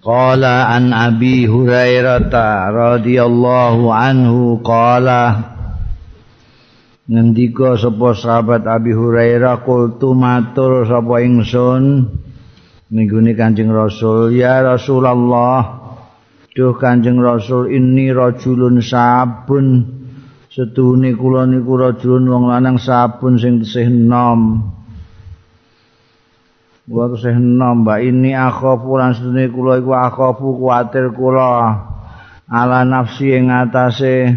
Qala an Abi Hurairah radhiyallahu anhu qala ngendika sapa sahabat Abi Hurairah kultu matur sapa ingsun ninggune Kanjeng Rasul. Ya Rasulullah duh Kanjeng Rasul ini rajulun sabun. Setuhune kula niku rajulun wong lanang sabun sing tesih nom Wa tesih mbak. Ini akhafu lan sedune kula iku akhafu kuwatir kula. Ala nafsi ing atase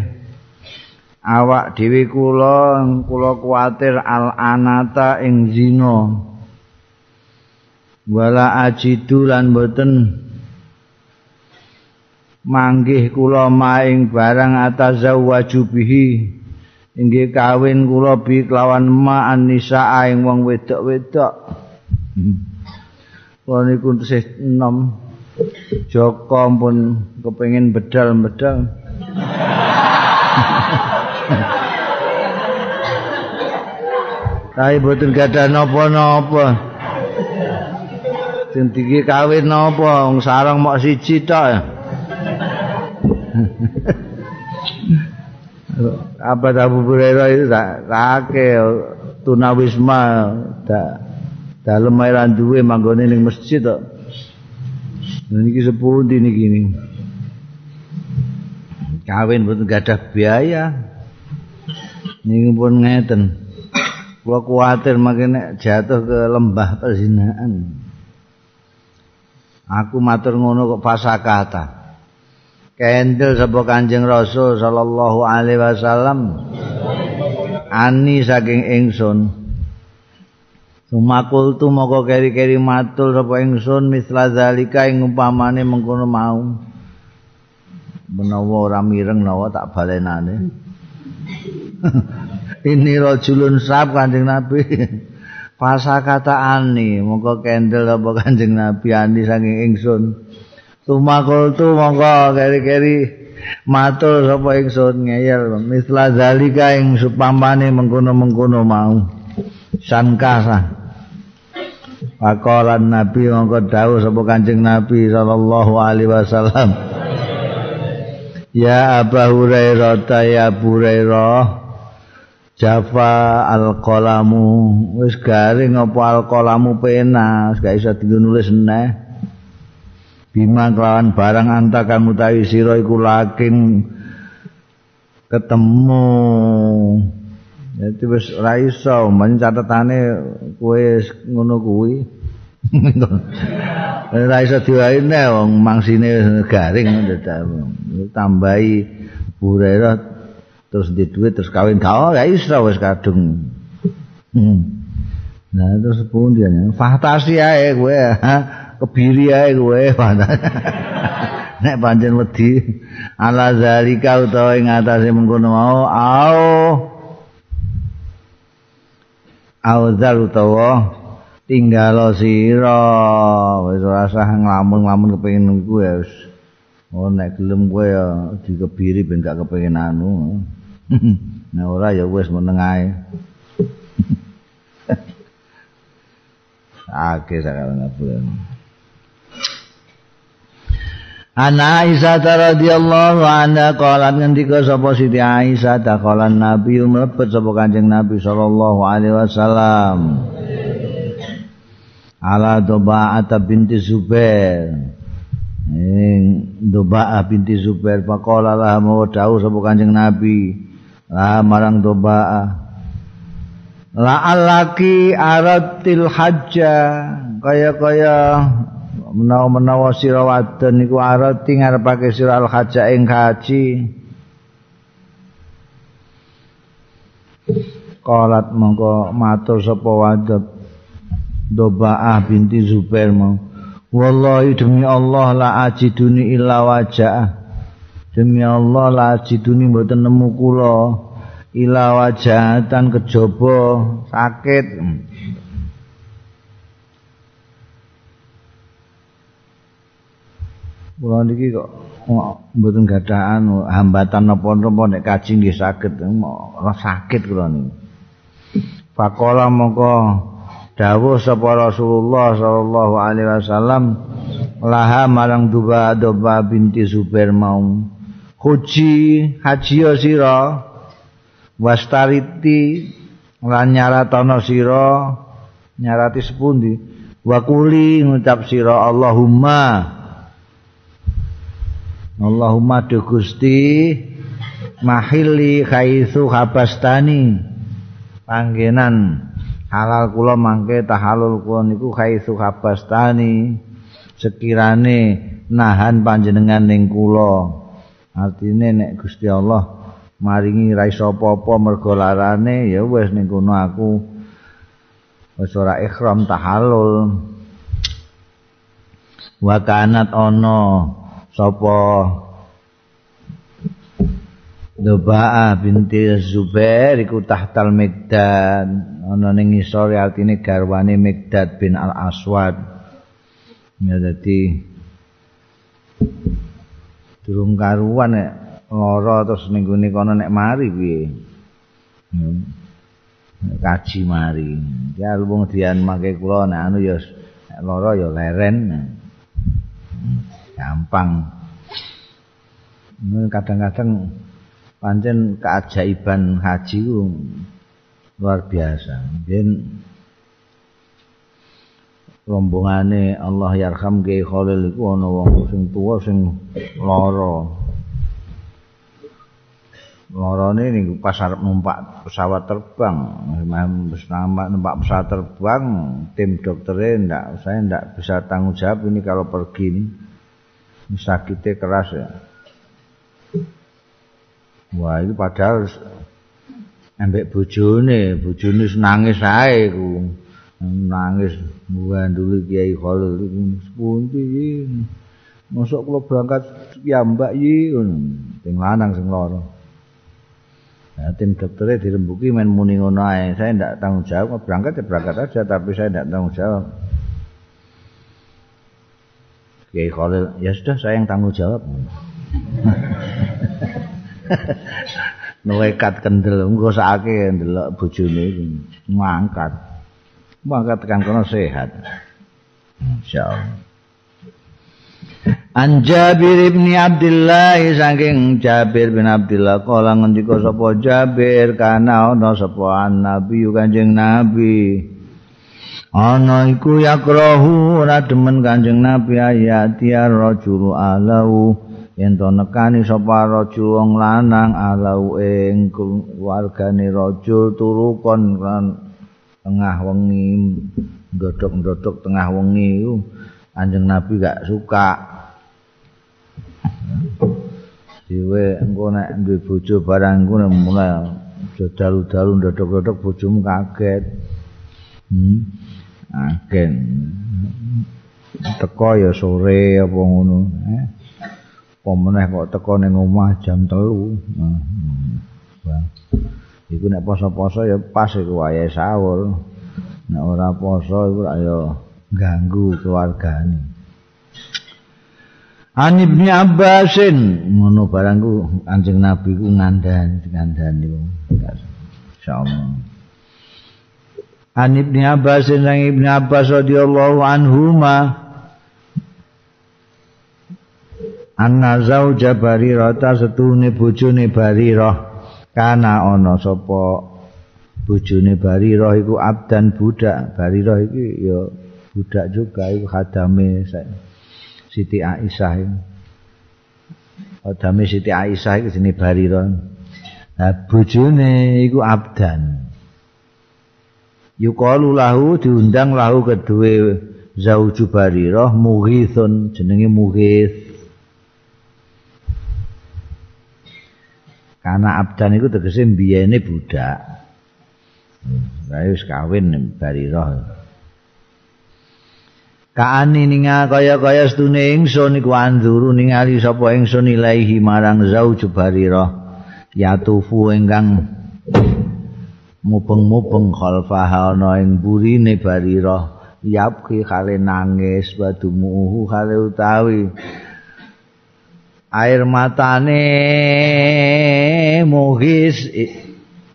awak dhewe kula kula kuwatir al anata ing zina. Wala ajidu lan boten manggih kula maing barang atazawwaju bihi. Inggih kawin kula bi kelawan ma anisa ing wong wedok-wedok Kalau niku tesih enom Joko pun kepengin bedal-bedal. Tapi boten gadah napa-napa. Sing iki kawin napa wong sarang mok siji tok. Apa Abu Hurairah itu tak rake tunawisma tak dalem ae ra duwe manggone ning masjid to. Niki sepundi niki. Kawin boten gadah biaya. Niki pun ngeten. Kula kuwatir makin jatuh ke lembah perzinaan. Aku matur ngono kok pasakata. Kendel sapa Kanjeng Rasul sallallahu alaihi wasallam. Ani saking ingsun. Sumakul tu moko keri-keri matul sapa ingsun misla zalika ing umpamane mengkono mau. Menawa ora mireng nawa tak balenane. Ini rajulun sab Kanjeng Nabi. Pasa kata moko kendel apa Kanjeng Nabi ani saking ingsun. Sumakul tu moko keri-keri matul sapa ingsun ngeyel misla zalika ing supamane mengkono-mengkono mau. Sankasa. Pakolan Nabi mongko dawuh sapa Kanjeng Nabi sallallahu alaihi wasallam. Ya Abu Hurairah ya Abu Hurairah Jafa al-qalamu. Wis garing apa al-qalamu pena wis gak iso nulis neh. Bima kelawan barang anta kang utawi sira iku laking ketemu Jadi wis ora iso. Men catetane kowe ngono kuwi. Ora iso diwaine wong mangsine garing tambahi burera terus di duit terus kawin. Kau ya iso wis kadung. Hmm. Nah terus pundi ya? Fantasi ae kowe kebiri ae kowe nek pancen wedi. Ala zalika utawa ing atase mengkono mau au auzal utawa tinggal sira. Wis ora usah nglamun-nglamun kepengin ku ya wis. Oh nek gelem kowe ya dikebiri ben gak kepengin anu. Nek ora ya wis meneng ae. Ake sakala ngapura. Ana Aisyah radhiyallahu anha qalat ngendika sapa Siti Aisyah taqalan Nabi mlebet sapa Kanjeng Nabi sallallahu alaihi wasallam. Ala Doba'at binti Zubair. Ing Doba'ah binti Zubair faqala lah mau dawuh sapa Kanjeng Nabi. Lah marang Doba'ah. La alaki aratil hajja kaya-kaya menawa-menawa sira wadon iku arati ngarepake sira al-haja ing haji Qalat mongko matur sapa wadon. Dobaah binti Zubair mau wallahi demi Allah la ajiduni illa wajah. Demi Allah la ajiduni mboten nemu kula. Ila wajatan kejaba sakit kula niki kok mboten gadah hambatan napa-napa nek kaji nggih saged ora sakit kula niki. Fakola mongko dawuh sapa Rasulullah sallallahu alaihi wasallam laha marang duba doba binti Zubair mau Huji haji sira wastariti lan nyaratana sira nyarati sepundi? Wa kuli ngucap sira Allahumma Allahumma du Gusti mahili khaitsu habastani panggenan halal kula mangke tahalul kula niku khaitsu habastani sekirane nahan panjenengan ning kula. Artine nek Gusti Allah maringi ra iso apa-apa mergo larane ya wis ning kono aku. Wis ora ihram tahallul. Wa kanat ana sapa? Doba'a binti Zubair iku tahtal Migdad ana ning ngisor artine garwane Migdad bin Al Aswad ya dadi durung karuan nek lara terus ning gone kono nek mari piye? Kaji mari. Ya luwung dian mangke kula nek anu ya lara ya leren gampang. Kadang-kadang pancen keajaiban haji luar biasa. Ben rombongane Allah yarham Kiai Khalil iku ana wong sing tuwa sing lara. Lorone ning pasar numpak pesawat terbang. Numpak pesawat terbang tim dokternya ndak saya ndak bisa tanggung jawab ini kalau pergi ini sakitnya keras ya. Wah itu padahal ambek bojone bojone nangis ae ku nangis dulu Kiai Khalil iku. Sepundi Masuk kula berangkat ya mbak yi Ting lanang sing lara Ya, tim dokternya dirembuki main muni ngono ae. Saya ndak tanggung jawab, berangkat ya berangkat aja tapi saya ndak tanggung jawab. Kiai Khalil, ya sudah saya yang tanggung jawab. Nuwekat kendel, engko sakake ndelok bojone iki ngangkat. Mangkat tekan kono sehat. Insyaallah. An Jabir bin Abdullah saking Jabir bin Abdullah kala ngendika sapa Jabir kana ana sapa Nabi Kanjeng Nabi ana iku yakrahu ora demen Kanjeng Nabi ayat ya rajul alau yen to nekani sapa rajul wong lanang alau ing wargane rajul turu kon tengah wengi ndodok-ndodok tengah wengi Kanjeng Nabi gak suka Dewe engko nek duwe bojo barang engko mulai dalu-dalu ndodok-ndodok bojomu kaget. Hmm. Agen. Teko ya sore apa ngono, eh. Pemeneh kok teko ning omah jam 3. Nah. Bang. Iku nek poso-poso ya pas iku wayahe sahur. Nek ora poso iku ayo ganggu keluargane. An Ibnu Abbasin ngono barangku Kanjeng Nabi ku ngandani ngandani insyaallah. An Ibnu Abbasin sang Ibnu Abbas radhiyallahu anhuma Anna zauja Barirah ta setune bojone Barirah kana ana sapa bojone Barirah iku abdan budak Barirah iki ya budak juga iku khadame Siti Aisyah ini. Adame Siti Aisyah iki jenenge Barira. Nah, bojone iku Abdan. Yuqalu lahu diundang lahu kedue Zauju Barirah Mughithun jenenge Mughith. Karena Abdan itu tegese mbiyene budak. Lah wis kawin Barirah. Kaani ninga kaya-kaya stune ingsun iku anduru ningali sapa ingsun ilahi marang zauj barira yatufu ingkang mubeng-mubeng khalfaha ana ing burine barira yapki kale nangis badumuhu kale utawi. Air matane muhis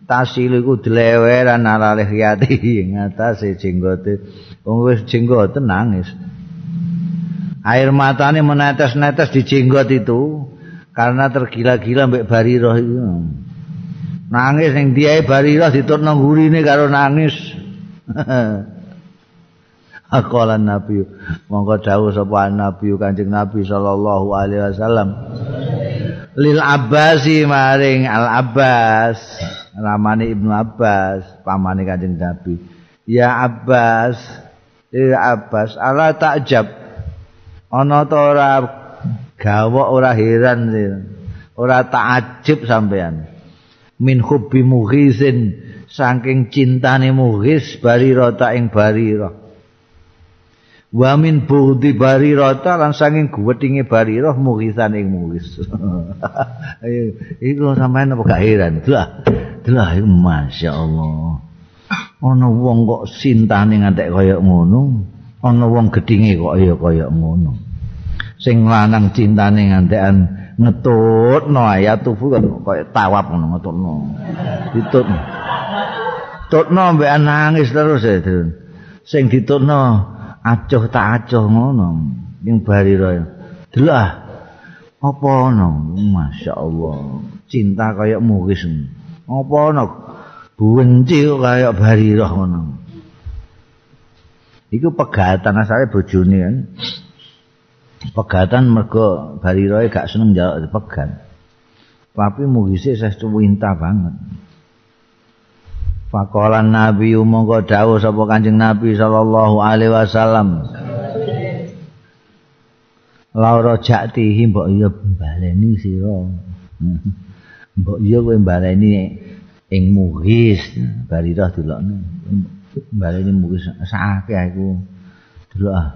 tasil iku dileweran ala lihyati ing atase jenggote. Wong wis jenggot nangis. Air matane menetes-netes di jenggot itu karena tergila-gila mbek Bariroh itu nangis ning diae Bariroh diturno gurine karo nangis. Akolan Nabi. Monggo dawuh sapa Nabi Kanjeng Nabi sallallahu alaihi wasallam. Lil Abbasi maring Al Abbas ramane Ibnu Abbas pamane Kanjeng Nabi. Ya Abbas Ya Abbas ala takjab. Ana ta ora gawok ora heran ora takjub sampean min hubbi mughizin saking cintane mughis barira ta ing barira. Wa min budi barirata lan saking guwetinge barirah muhisan ing muhis iku sampean apa gak heran? Lah lah masyaallah. Ana wong kok sintane ngantek kaya ngono ana wong gedhinge kok ya kaya ngono. Sing lanang cintane ngantekan ngetutno ayat tufu kan kaya tawap ngono ngetutno. Ditut tutno mbek nangis terus ya sing ditutno acuh tak acuh ngono ning barira delok apa ono? Masyaallah cinta kaya mukis. Apa ono? Benci kaya barira ngono. Iku pegatan asale bojone kan pegatan mergo barira gak seneng njaluk dipegat tapi mukise sesuatu winta banget Fakolan Nabi mongko dawuh sapa Kanjeng Nabi sallallahu alaihi wasallam. Laura jakti mbok iya baleni sira. Mbok iya kowe baleni ing muhis baridah dilokne. Baleni muhis sakake aku. Delok ah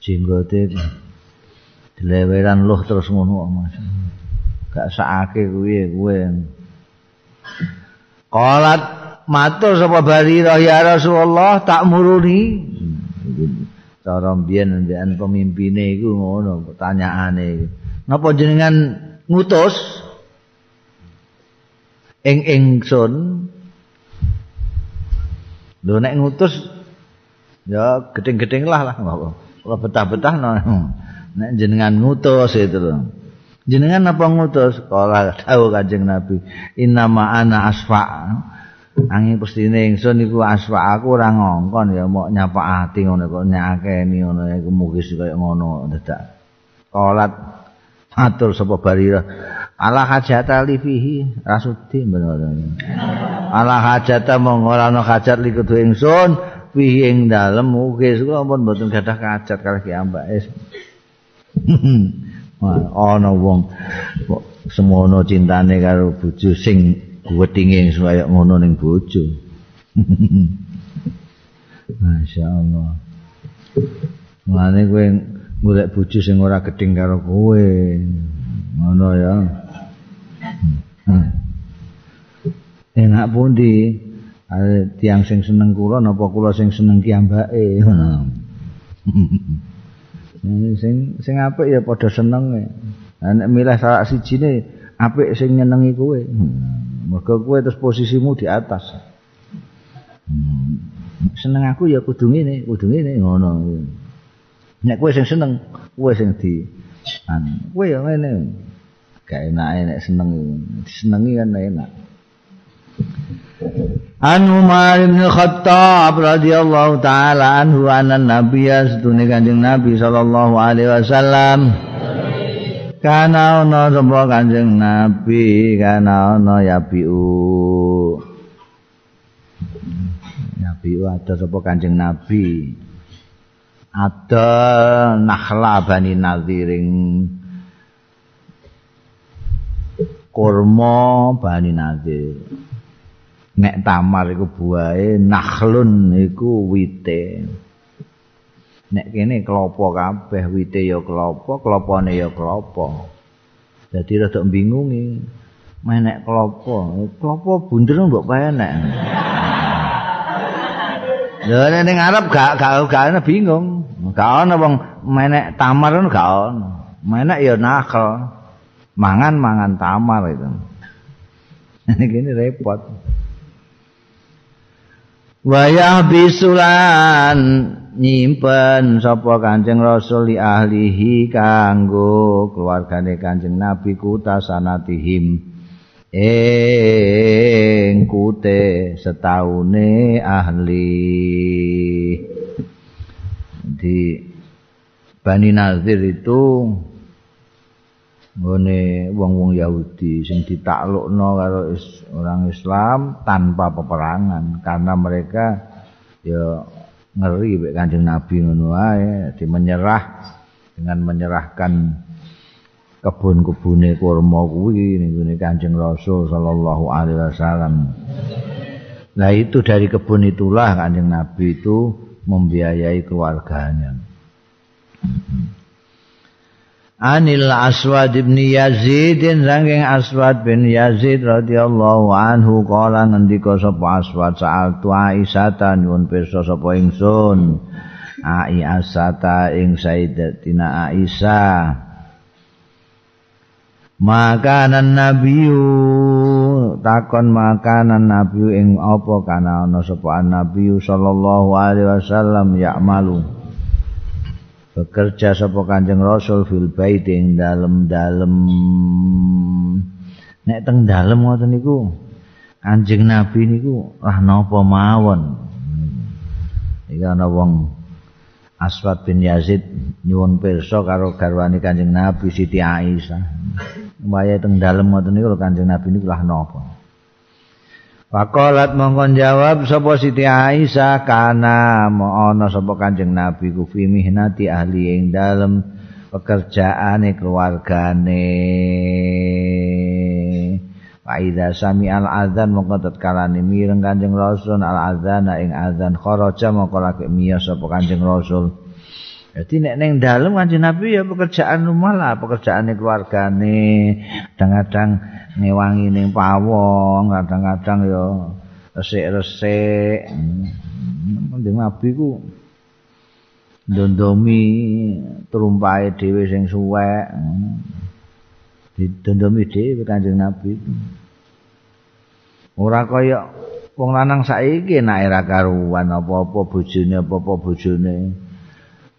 jenggote dileweran luh terus ngono Mas. Gak sakake kuwi kowe. Qalat matur sapa Barirah ya Rasulullah tak muruni. Cara mbiyen mbiyen pemimpine iku ngono pertanyaane. Napa jenengan ngutus ing ingsun? Lho nek ngutus ya gedeng-gedeng lah lah Kalau betah-betah no. Nek jenengan ngutus itu lho. Jenengan apa ngutus? Kalau tahu kanjeng Nabi, inna ana asfa' Angin pestine ingsun iku aswa aku ora ngongkon ya mok nyapakati ngono kok nyakeni ngono iku mugis kaya ngono dadak. Kolat matur sapa barira. Ala hajata li fihi rasudi bener. Ala hajata mong ora ana hajat li kudu ingsun fihi ing dalem mugis kok ampun mboten gadah hajat kalih ki ambak es. ana wong semono cintane karo bojo sing wetinge kaya ngono ning bojo. Masyaallah. Mane kowe golek bojo sing ora gedeng karo kowe. Ngono ya. Hmm. Enak pundi? Are tiang sing seneng kula napa kula sing seneng ki ambake? sing sing apik ya padha seneng. Nek milih salah sijine apik sing nyenengi kowe. Hmm. Mergo kowe terus posisimu di atas. Hmm. Seneng aku ya kudu ngene, kudu ngene ngono. Nek kowe sing seneng, kowe sing di an. Kowe ya ngene. Gak enak nek seneng disenengi kan enak. An Umar bin Khattab radhiyallahu taala anhu anan nabiyya sedune Kanjeng Nabi sallallahu alaihi wasallam. Kana ana sapa kanjeng nabi? Kana ana ya biu nabi ada sapa kanjeng nabi? Ada nakhla bani nadhiring kurma bani nadhir nek tamar iku buahe nakhlun iku wite. Nek kene klopo kabeh wite ya klopo klopone ya klopo dadi rada bingungi menek klopo klopo bunder mbok penek lho ning arep gak gak gak bingung. Gak ana wong menek tamar gak ana. Menek ya nakal. Mangan mangan tamar itu. Ini repot wayah bisulan nyimpen sapa Kanjeng Rasul li ahlihi kanggo keluargane Kanjeng Nabi kuta sanatihim. Ing kute setaune ahli. Di Bani Nazir itu ngene wong-wong Yahudi sing ditaklukno karo orang Islam tanpa peperangan karena mereka ya ngeri mek Kanjeng Nabi ngono wae di menyerah dengan menyerahkan kebun-kebune kurma kuwi ning Kanjeng Rasul sallallahu alaihi wasallam. Nah itu dari kebun itulah Kanjeng Nabi itu membiayai keluarganya. Anil Aswad bin Yazid saking Aswad bin Yazid radhiyallahu anhu kala ngendika sapa Aswad saat tu Aisyah ta nyuwun pirsa sapa ingsun. Ai asata ing Sayyidatina Aisyah. Makanan nabiyu. Takon makanan nabiyu ing apa kana ana sapa nabiyu sallallahu alaihi wasallam ya malu bekerja sapa Kanjeng Rasul fil bait ing dalem-dalem. Nek teng dalem ngoten niku Kanjeng Nabi niku lah napa mawon? Iki ana wong Aswad bin Yazid nyuwun pirsa karo garwane Kanjeng Nabi Siti Aisyah. Wayahe teng dalem ngoten niku Kanjeng Nabi niku lah napa Faqalat mongkon jawab sapa Siti Aisyah kana ana sapa Kanjeng Nabi ku fi mihnati ahli ing dalem pekerjaane keluargane. Faida sami al adzan mongko tatkalane mireng Kanjeng Rasul al adzan ing adzan kharaja mongko lagi miyos sapa Kanjeng Rasul. Jadi nek neng dalem kanjeng Nabi ya pekerjaan rumah lah, pekerjaan keluargane, kadang-kadang ngewangi ning pawong, kadang-kadang ya resik-resik. Kanjeng Nabi ku ndondomi terumpae dhewe sing suwek. Didondomi dhewe kanjeng Nabi. Ora kaya wong lanang saiki nek ora karuan apa-apa bojone apa-apa bojone.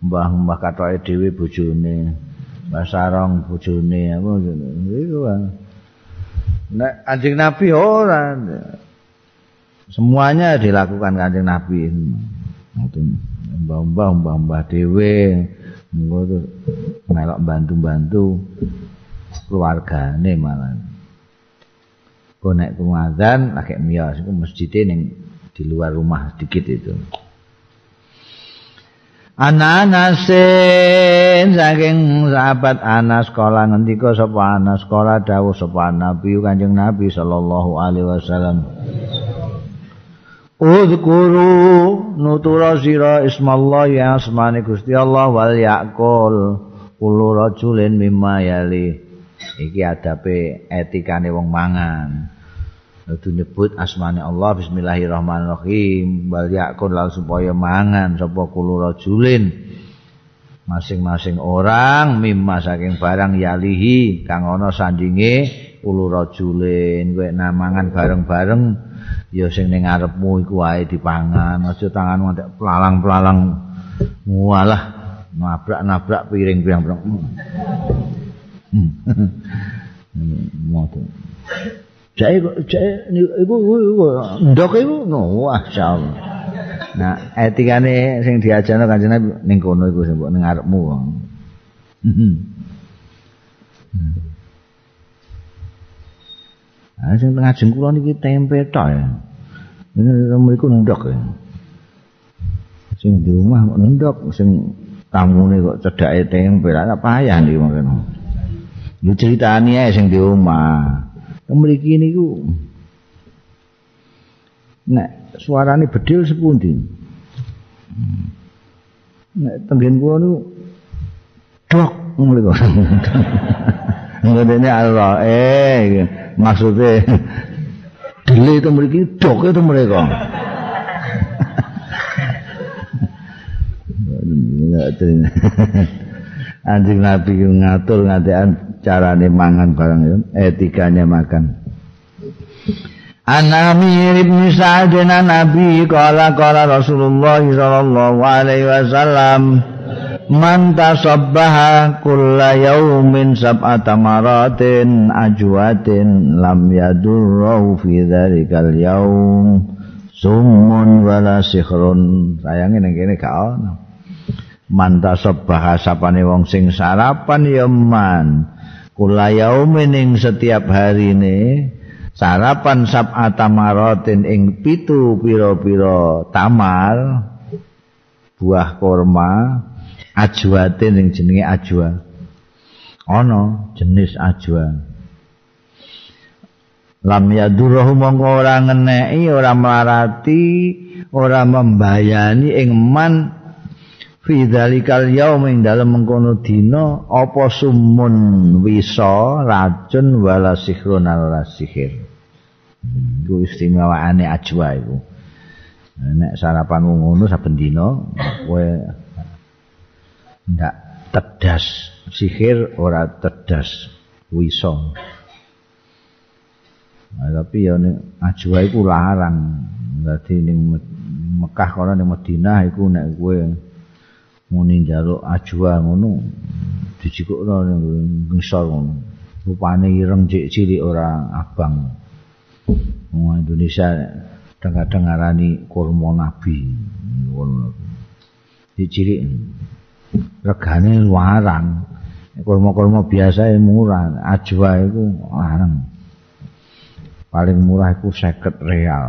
Mbah-mbah katoke dhewe bojone mbah sarong bojone apa iku nek anjing nabi ora. Semuanya dilakukan kanjeng nabi. Mbah-mbah mbah-mbah dhewe ngono melok bantu-bantu keluargane malah. Kok nek kumadzan lagi miyos iku masjid ning di luar rumah sedikit itu Ananasin saking sahabat Anas kala ngendika sapa Anas kala dawuh sapa Nabi Kanjeng Nabi sallallahu alaihi wasallam. Udhkuru nutura sira ismallah ya asmani Gusti Allah wal yakul kulo rajulin mimma yali. Iki adape etikane wong mangan Itu nyebut asmani Allah Bismillahirrahmanirrahim Wal yakun lalu supaya mangan Sapa kulu rajulin Masing-masing orang Mimma saking barang yalihi Kang ono sandinge Kulu rajulin Kue namangan bareng-bareng Ya sing ning ngarepmu iku wae dipangan Aja tangan ngantek pelalang-pelalang Walah Nabrak-nabrak piring-piring Hmm. Jai jai iku iku ndok iku no masyaallah. Nah, etikane sing diajarno Kanjeng Nabi ning kono iku sing mbok ning ngarepmu. Ah sing tengah kula niki tempe tok ya. Ini mriku ndok ya. Sing di rumah kok ndok, sing tamune kok cedhake tempe lah payah niki mangkene. Lu ceritani ae sing di rumah. Mriki niku nek suarane bedil sepundi? Nek tenggen kula niku dok mriku. Ngene Allah eh maksudnya dele itu mriki dok itu mereka Anjing Nabi ngatur ngadean carane mangan barang ya, etikanya makan. An Amir ibn Sa'ad Nabi qala qala Rasulullah sallallahu alaihi wasallam Man tasabbaha kulla yaumin sab'ata maratin ajwatin lam yadurru fi dzalikal yaum summun wala sihrun sayange ning kene gak ono. Man tasabbaha sapane wong sing sarapan ya man kulla yaumin ing setiap harine sarapan sab'ata maratin ing pitu pira-pira tamal buah kurma ajwatin ing jenenge ajwa. Ana jenis ajwa. Lam yadurruhu mongko ora ngeneki ora melarati ora membayani ing man fi dzalikal yaum ing dalem mengkono dina apa sumun wisa racun wala sihrun ala sihir? Iku istimewaane ajwa iku. Nek sarapan ngono saben dina kowe ndak tedas sihir ora tedas wisa. Nah, tapi ya nek ajwa iku larang. Dadi ning Mekah kono ning Madinah iku nek kowe muni njaluk ajwa ngono dijikukno ning ngisor ngono. Rupane ireng cilik ora abang. Wong Indonesia kadang-kadang ngarani kurma nabi. Ngono dicilik regane larang kurma-kurma biasa murah ajwa itu larang paling murah itu 50 real.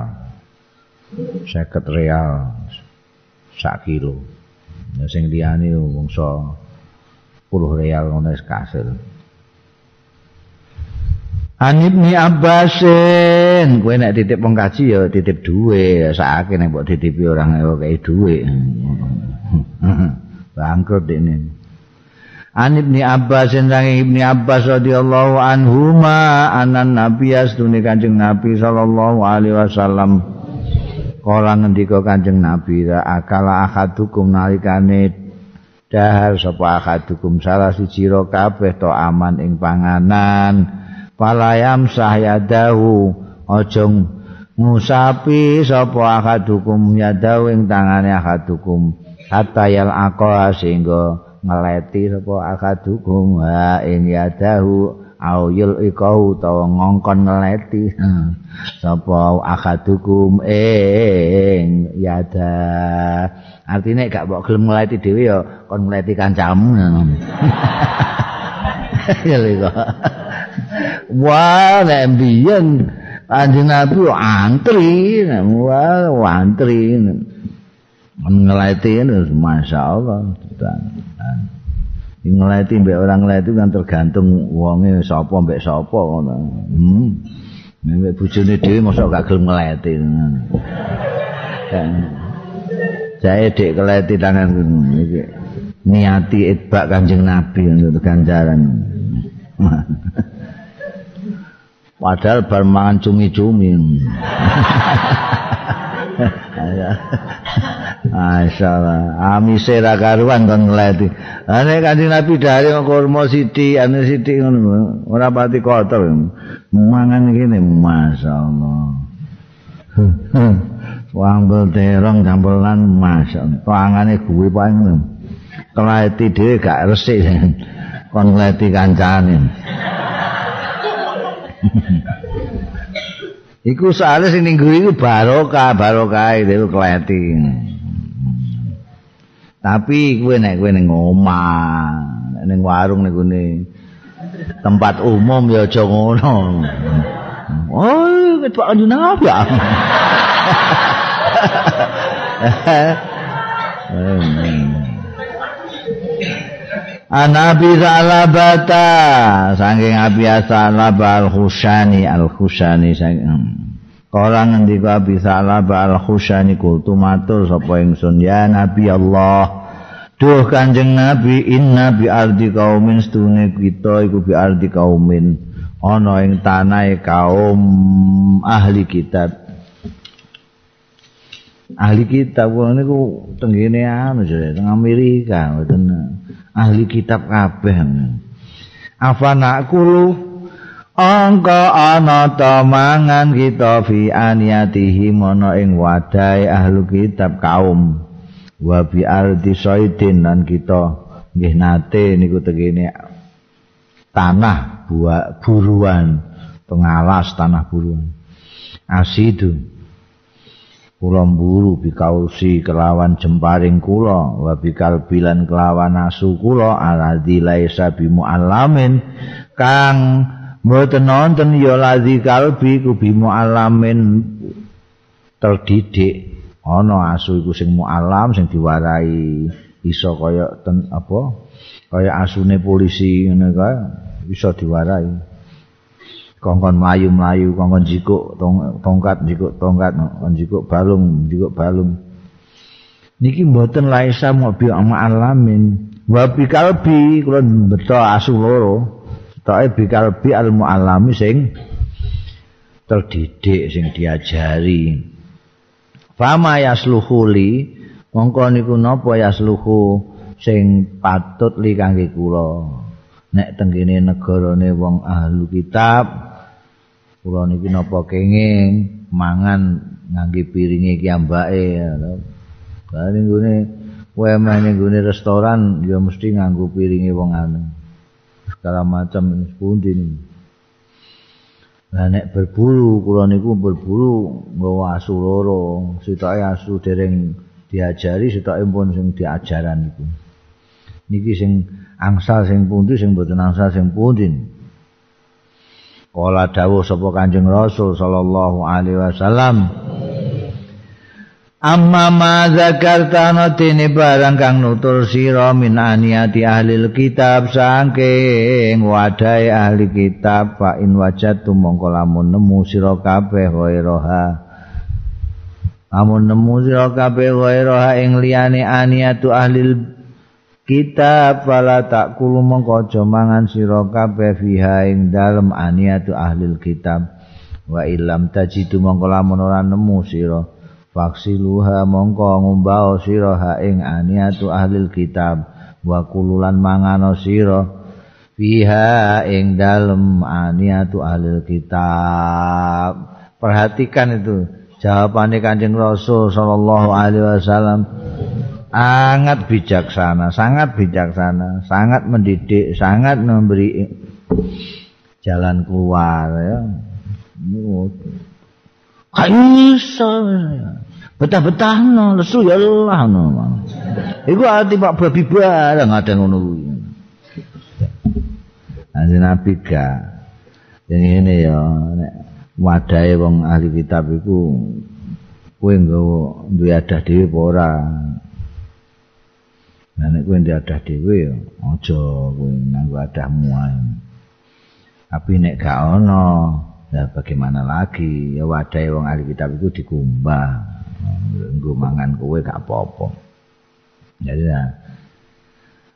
50 real sak kilo Ya sing liyane wongso 10 real ngono wis kasil. Anib ni Abbasin, kowe nek titip wong kaji ya titip duwe, sakake nek mbok titipi orang kaya duwe. Bangkrut ini. Anib ni Abbasin sang Ibni Abbas radhiyallahu anhuma anan Nabi astune Kanjeng Nabi sallallahu alaihi wasallam Kala ngendika Kanjeng Nabi, akala ahadukum nalikane dahar sapa ahadukum salah siji ro kabeh to aman ing panganan. Palayam sahyadahu aja ngusapi sapa ahadukum yadahu ing tangane ahadukum hatta yal aqwa sehingga ngeleti sapa ahadukum ha ing yadahu auyul ikau utawa ngongkon ngeleti hmm. sapa akadukum ing yada artine gak mbok gelem ngeleti dhewe ya kon ngeleti kancamu ya lho wah nek biyen Kanjeng Nabi antri, wah antri. Ngeleti masyaallah. Ngeleti mbek orang ngeleti kan tergantung wonge sapa mbek sapa ngono. Hmm. Mbek bojone dhewe mosok gak gelem ngeleti. Kan. Jae dek keleti tangan iki. Niati itbak Kanjeng Nabi untuk ganjaran. Padahal bar mangan cumi-cumi. Masyaallah. Amise ra karuan kon ngleti. Ane kanjeng Nabi dari kurma ane sithik ngono. Ora pati kotor. Mangan ngene masyaallah. Wambel terong jambelan masyaallah. Tangane guwe pae ngono. Ngleti dhewe gak resik. Kon ngleti kancane. Iku soalnya sing ning iku barokah, barokah itu kleti. Tapi kowe nek kowe ning omah, ning warung ning gone tempat umum ya aja ngono. Oh, ketua anjunan apa ya? Anabi Salabata saking Abi Salaba Al-Hushani Al-Hushani saking Kala ngendika Abi Salaba Al-Hushani kultu matur sapa ingsun ya Nabi Allah Duh Kanjeng Nabi inna bi ardi kaumin stune kita iku bi ardi kaumin ana ing tanah kaum ahli kitab. Ahli kitab niku tenggene anu jare teng Amerika mboten ahli kitab kabeh. Afana kulu angka ana ta mangan kita fi aniyatihi mono ing wadai ahli kitab kaum. Wa bi ardi saidin lan kita nggih nate niku tegene tanah buah buruan pengalas tanah buruan. Asidu kula mburu bikausi kelawan jemparing kula wa bikal bilan kelawan asu kula aladzi laisa bimuallamin kang mboten nonton ya ladzi kalbi ku bimuallamin terdidik ana asu iku sing mualam sing diwarai iso kaya ten apa kaya asune polisi ngene kae iso diwarai kongkon mlayu-mlayu kongkon jikuk tongkat jikuk tongkat kongkon jikuk balung jikuk balung. Niki mboten laisa mobil ama alamin. Wa bi kalbi kula beto asu loro. Toke bi kalbi al muallami sing terdidik sing diajari. Fama yasluhuli mongko niku napa yasluhu sing patut li kangge kula. Nek tengene negarane wong ahlu kitab kula niki napa kenging mangan ngangge piringe ki ambake bali nggone kowe mene nggone restoran ya mesti nganggo piringe wong anu segala macam pundi niku Lah nek berburu kula niku berburu nggawa asu loro, sitoke asu dereng diajari, sitoke pun sing diajaran iku. Niki sing angsal sing pundi sing mboten angsal sing pundi. Kala dawuh sapa Kanjeng Rasul sallallahu alaihi wasallam, Amma ma zakarta notini barang kang nutur sira min aniyati ahli kitab saking wadai ahli kitab fa in wajatu mongko lamun nemu sira kabeh ghairoha lamun nemu sira kabeh ghairoha ing liyane aniyatu ahli kitab fala tak kulu mongko aja mangan sira kabeh fiha ing dalem aniyatu ahli kitab. Wa ilam tajidu mongko lamun ora nemu sira. Faksiluha mongko ngumbao sira ha ing aniatu ahli kitab. Wa kululan mangano sira fiha ing dalem aniatu ahli kitab. Perhatikan itu. Jawabannya kanjeng rasul sallallahu alaihi wasallam sangat bijaksana sangat bijaksana sangat mendidik sangat memberi jalan keluar ya Kaiso betah-betah no lesu ya Allah no. Iku ati Pak babi bareng ada ngono kuwi. Ane nabi ga. Yang ini ya wadahe wong ahli kitab iku kowe nggawa duwe adah dhewe apa ora. Nah nek kowe ndek adah dhewe aja kowe nganggo adahmu ae. Tapi nek gak ono, ya bagaimana lagi? Ya wadahe wong ahli kitab iku dikumbah. nggo mangan kowe gak apa-apa. Jadi ya.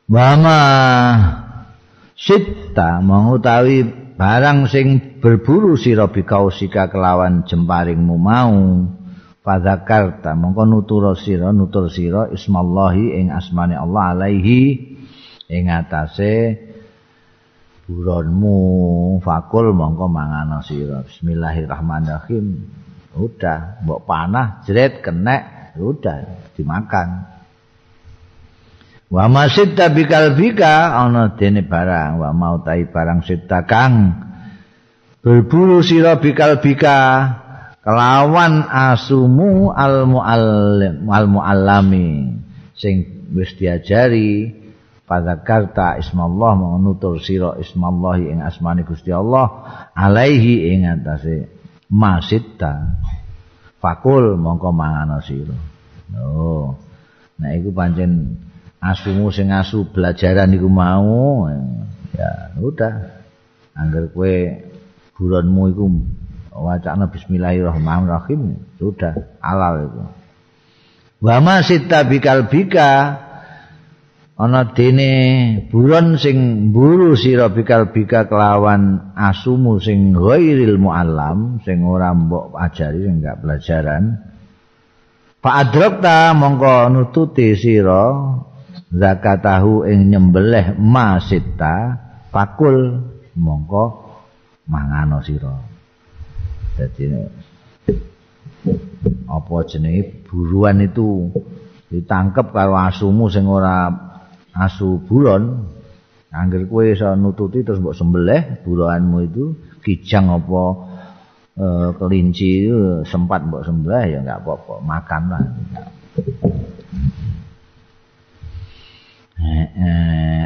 Mama sita mengutawi barang sing berburu sira bikausika kelawan jemparingmu mau fadzakarta. Mongko nutur sira nutur sira ismallahi ing asmane Allah alaihi ing atase buronmu. Fakul mongko mangana sira. Bismillahirrahmanirrahim. Udah mbok panah jret kenek udah dimakan. Wa masitta bikal bika ana dene barang. Wa mau barang sita kang berburu sira bikal bika kelawan asumu al muallim al muallami sing wis diajari pada karta ismallah menutur sira ismallah ing asmani Gusti Allah alaihi ing atase masita fakul mongko mangano sira. Oh nah iku pancen asumu sing asu belajaran iku mau ya udah. Angger kowe buronmu iku wacana bismillahirrahmanirrahim. Sudah halal itu. Wa masita bikal bika. Ana dene buron sing mburu sira bikal bika kelawan asumu sing ghairil muallam sing ora mbok ajari sing gak pelajaran. Pak adrokta mongko nututi sira zakatahu ing nyembelih masita pakul mongko mangano sira dadi apa jenenge buruan itu ditangkep karo asumu sing ora asu buron angger kowe iso nututi terus mbok sembelih buroanmu itu kijang apa e, kelinci sempat mbok sembelih ya enggak apa-apa makan lah.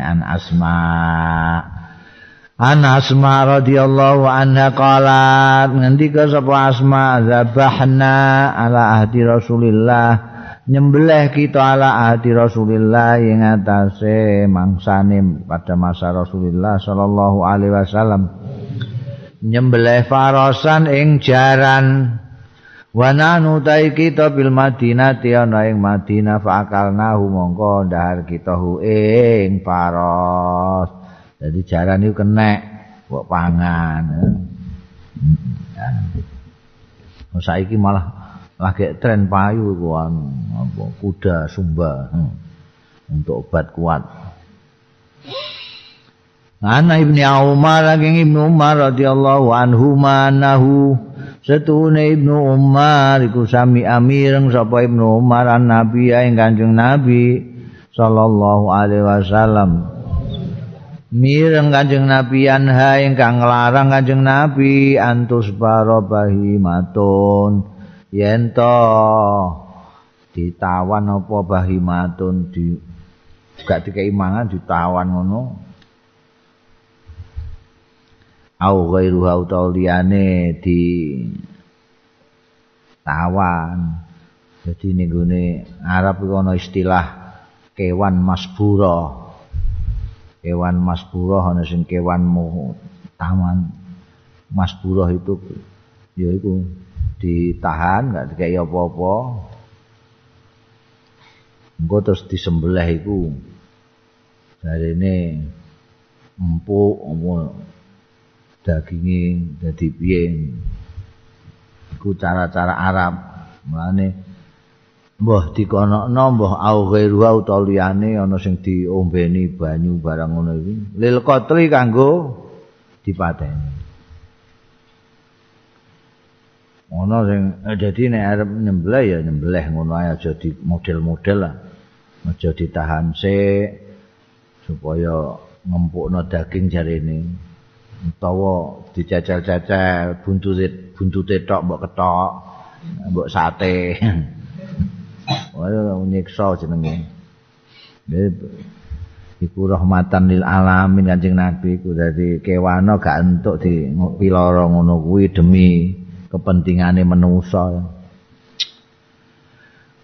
An asma an asma radhiyallahu anha qalat ngendika sapa asma? Zabahna ala ahdi rasulillah. Nyembelih kita ala ahdi Rasulillah yang atase mangsane pada masa Rasulullah sallallahu alaihi wasallam. Nyembelih farosan ing jaran. Wana nutai kita bil Madinah ana ing Madinah fakalnahu mongko ndahar kita hu ing faros jadi jaran itu kenek buat pangan ya. saiki malah lagi tren payu kuan kuda sumba hmm. untuk obat kuat Ana ibni Umar lagi ibnu Umar radhiyallahu anhu manahu setune ibnu Umar iku sami amireng sapa ibnu Umar an Nabi ing Kanjeng Nabi sallallahu alaihi wasallam mireng Kanjeng Nabi anha ingkang nglarang Kanjeng Nabi antus barobahi matun. Yen to ditawan apa bahimatun di gak dikei mangan ditawan ngono. Au ghairu hautau liyane di tawan jadi ini gini Arab itu istilah kewan masburo kewan masburo ada sing kewan mu taman masburo itu ya itu ditahan nggak dikai apa-apa. Engko terus disembelih iku. Dari empuk apa dagingnya jadi piye. Iku cara-cara Arab. Mulane mbah dikonokno mbah au ghairu au taliyane ana sing diombeni banyu barang ngono iki lil qatli kanggo dipateni Ono sing eh, dadi nek arep nyembelih ya nyembelih ngono ae aja di model-model lah. Aja ditahan sik supaya ngempukno daging jarene. Utawa dicacel-cacel buntut buntute tok mbok ketok, mbok sate. Wah, nyiksa jenenge. Iku rahmatan lil alamin Kanjeng Nabi ku dadi kewana gak entuk di piloro ngono kuwi demi kepentingane manusa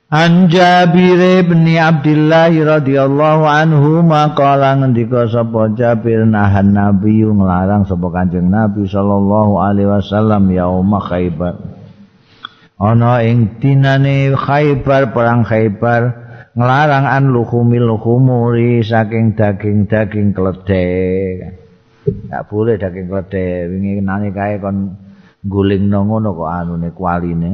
An Jabir bin Abdullah radhiyallahu anhu maqala ngendika sapa Jabir nahan Nabi nglarang sapa Kanjeng Nabi sallallahu alaihi wasallam yaum Khaibar ana ing dinane Khaibar perang Khaibar nglarang an luhumil luhumuri saking daging-daging kledhe gak boleh daging kledhe wingi nane kae kon guling ngono kok anune kwaline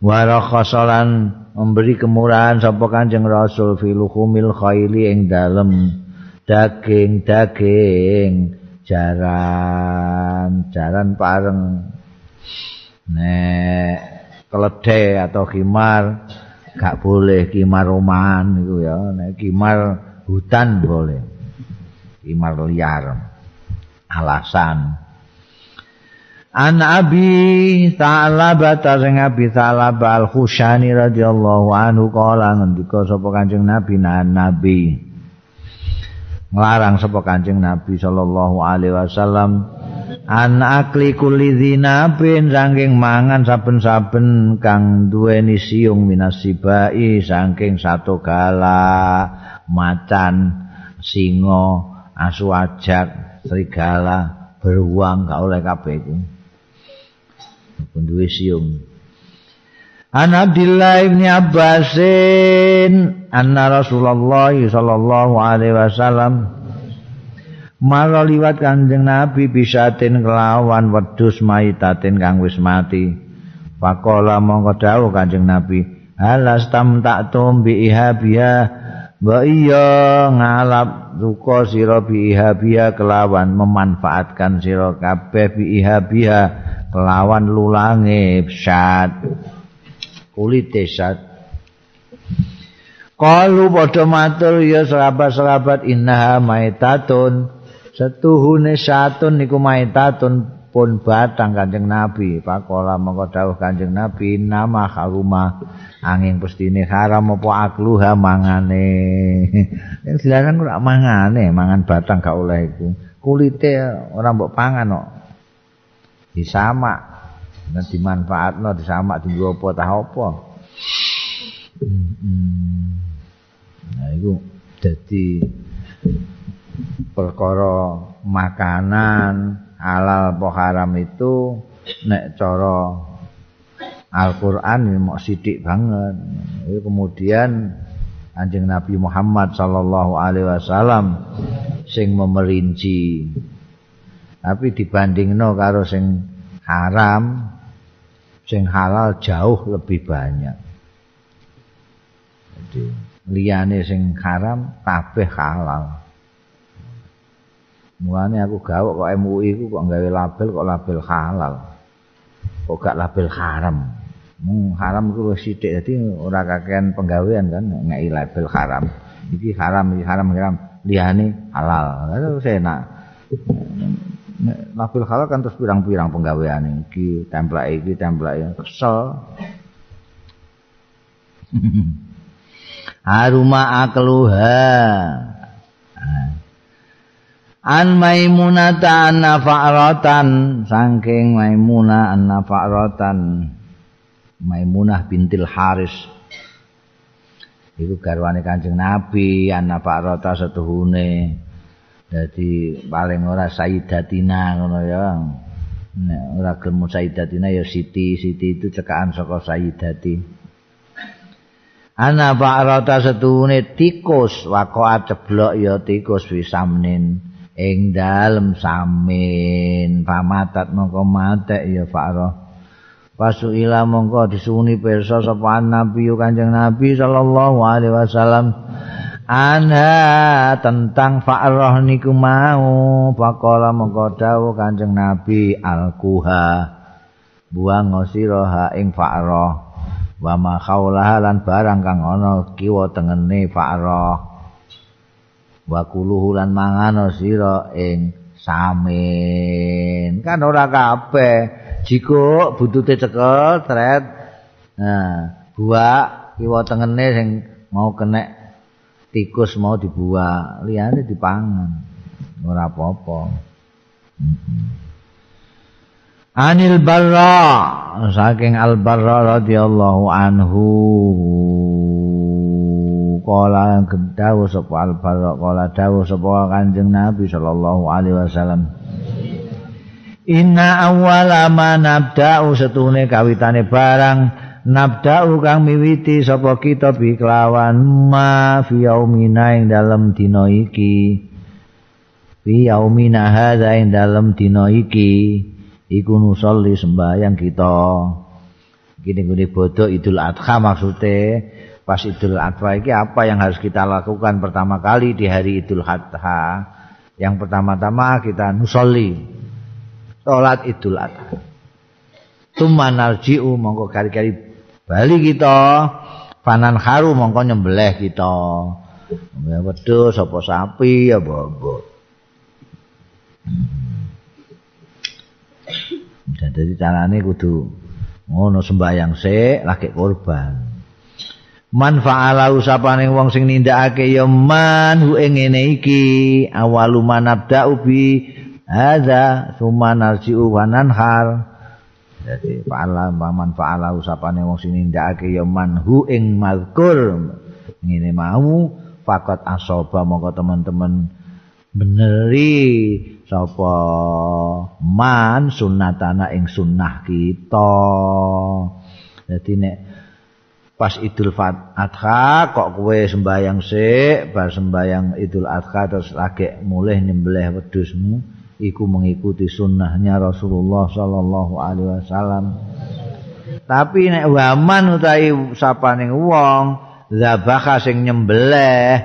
wa khasalan memberi kemurahan sapa Kanjeng Rasul filuhumil khaili ing dalem daging-daging jaran jaran pareng nek keledhe atau khimar gak boleh khimar rumahan iku ya. Nek khimar hutan boleh. Khimar liar. Alasan. An Abi Sa'labah sing Abi Sa'labah Al-Khushani radhiyallahu anhu kala ngendika sapa Kanjeng Nabi nan Nabi nglarang sapa Kanjeng Nabi sallallahu alaihi wasallam an akli kulli dzinabin saking mangan saben-saben kang duweni siung minasibai saking satu gala macan singa asu ajak serigala beruang gak oleh kabeh iku. Duwe siung An Abdullah bin Abbasin anna Rasulullah sallallahu alaihi wasallam Mara liwat Kanjeng Nabi bisatin kelawan wedhus maitatin kang wis mati. Pakola mongko dawuh Kanjeng Nabi, "Halas tam tak tumbi ihabia wa iya ngalap duka sira bi ihabia kelawan memanfaatkan sira kabeh bi ihabia kelawan lulange syat." Kulite syat. Kalu padha matur ya sahabat-sahabat innaha maitatun setuhune satun niku maitatun pun batang Kanjeng Nabi. Pakola mongko dawuh Kanjeng Nabi nama haruma angin pestine haram apa akluha mangane. Yang dilarang ora mangane, mangan batang gak oleh iku. Kulite ora mbok pangan kok. Disamak. Nek dimanfaatno disamak dienggo apa tah apa. Nah iku dadi perkara makanan halal apa haram itu nek cara Al-Qur'an mok sithik banget. Itu kemudian Anjing Nabi Muhammad sallallahu alaihi wasallam sing memerinci. Tapi dibandingno karo sing haram, sing halal jauh lebih banyak. Jadi liyane sing haram kabeh halal. Mulane aku gawok kok MUI ku kok gawe label kok label halal. Kok gak label haram. Hmm, haram ku wis sithik dadi ora kakean penggawean kan ngeki label haram. Iki haram, iki haram, haram. Liyane halal. Lalu enak. Label halal kan terus pirang-pirang penggawean iki, template iki, template kesel. Aruma akluha. An Maimunata anna fa'ratan saking Maimunah anna fa'ratan Maimunah bintil Haris. Iku garwane Kanjeng Nabi anna fa'rata setuhune dadi paling ora Sayyidatina ngono ya. Nek ora gelem Sayyidatina ya Siti Siti itu cekaan saka Sayyidati. Ana fa'rata setuhune tikus waqa'a ceblok ya tikus wisamnin. Ing dalem samin pamatat mongko matek ya Fa'rah Pasuila mongko disuni pirsa sapa Nabi Kanjeng Nabi sallallahu alaihi wasallam anha tentang Fa'rah niku mau. Pakola mongko dawuh Kanjeng Nabi alkuha buang sira ing Fa'rah wa ma lan barang kang ana kiwa tengene Fa'rah wa kuluhu lan mangano sira ing samin. Kan ora kabeh. Jiko butute cekel tret nah buak kiwa tengene sing mau kena tikus mau dibuak liyane dipangan. Ora apa-apa. Anil Barra saking Al Barra radhiyallahu anhu. Kala dawu sapa al-Barra kala dawu sapa Kanjeng Nabi sallallahu alaihi wasallam. Inna awwala ma nabda'u setune kawitane barang nabda'u kang miwiti sapa kita bi kelawan ma fi yaumina ing dalem dina iki. Fi yaumina hadza ing dalem dina iki. Iku nusolli sembahyang kita. Gini-gini bodoh idul adha maksudnya pas Idul Adha ini apa yang harus kita lakukan pertama kali di hari Idul Adha? Yang pertama-tama kita nusolli. Sholat Idul Adha. Tuma narji'u mongko kari-kari bali kita panan haru mongko nyembelih kita. Ya wedhus apa sapi ya apa Jadi carane kudu ngono sembahyang sik lagi korban. man fa'ala usapane wong sing nindakake ya man hu ing ngene iki awalu manabda ubi hadza summa narji'u wa nanhar dadi fa'ala man fa'ala usapane wong sing nindakake ya man hu ing mazkur ngene mau fakat asoba mongko teman-teman beneri sapa man sunnatana ing sunnah kita. Dadi nek pas Idul Adha kok kowe sembayang sik bar sembayang Idul Adha terus lagi mulai nyembelih wedhusmu iku mengikuti sunnahnya Rasulullah sallallahu alaihi wasallam. Tapi nek waman utawi sapane wong zabaka sing nyembelih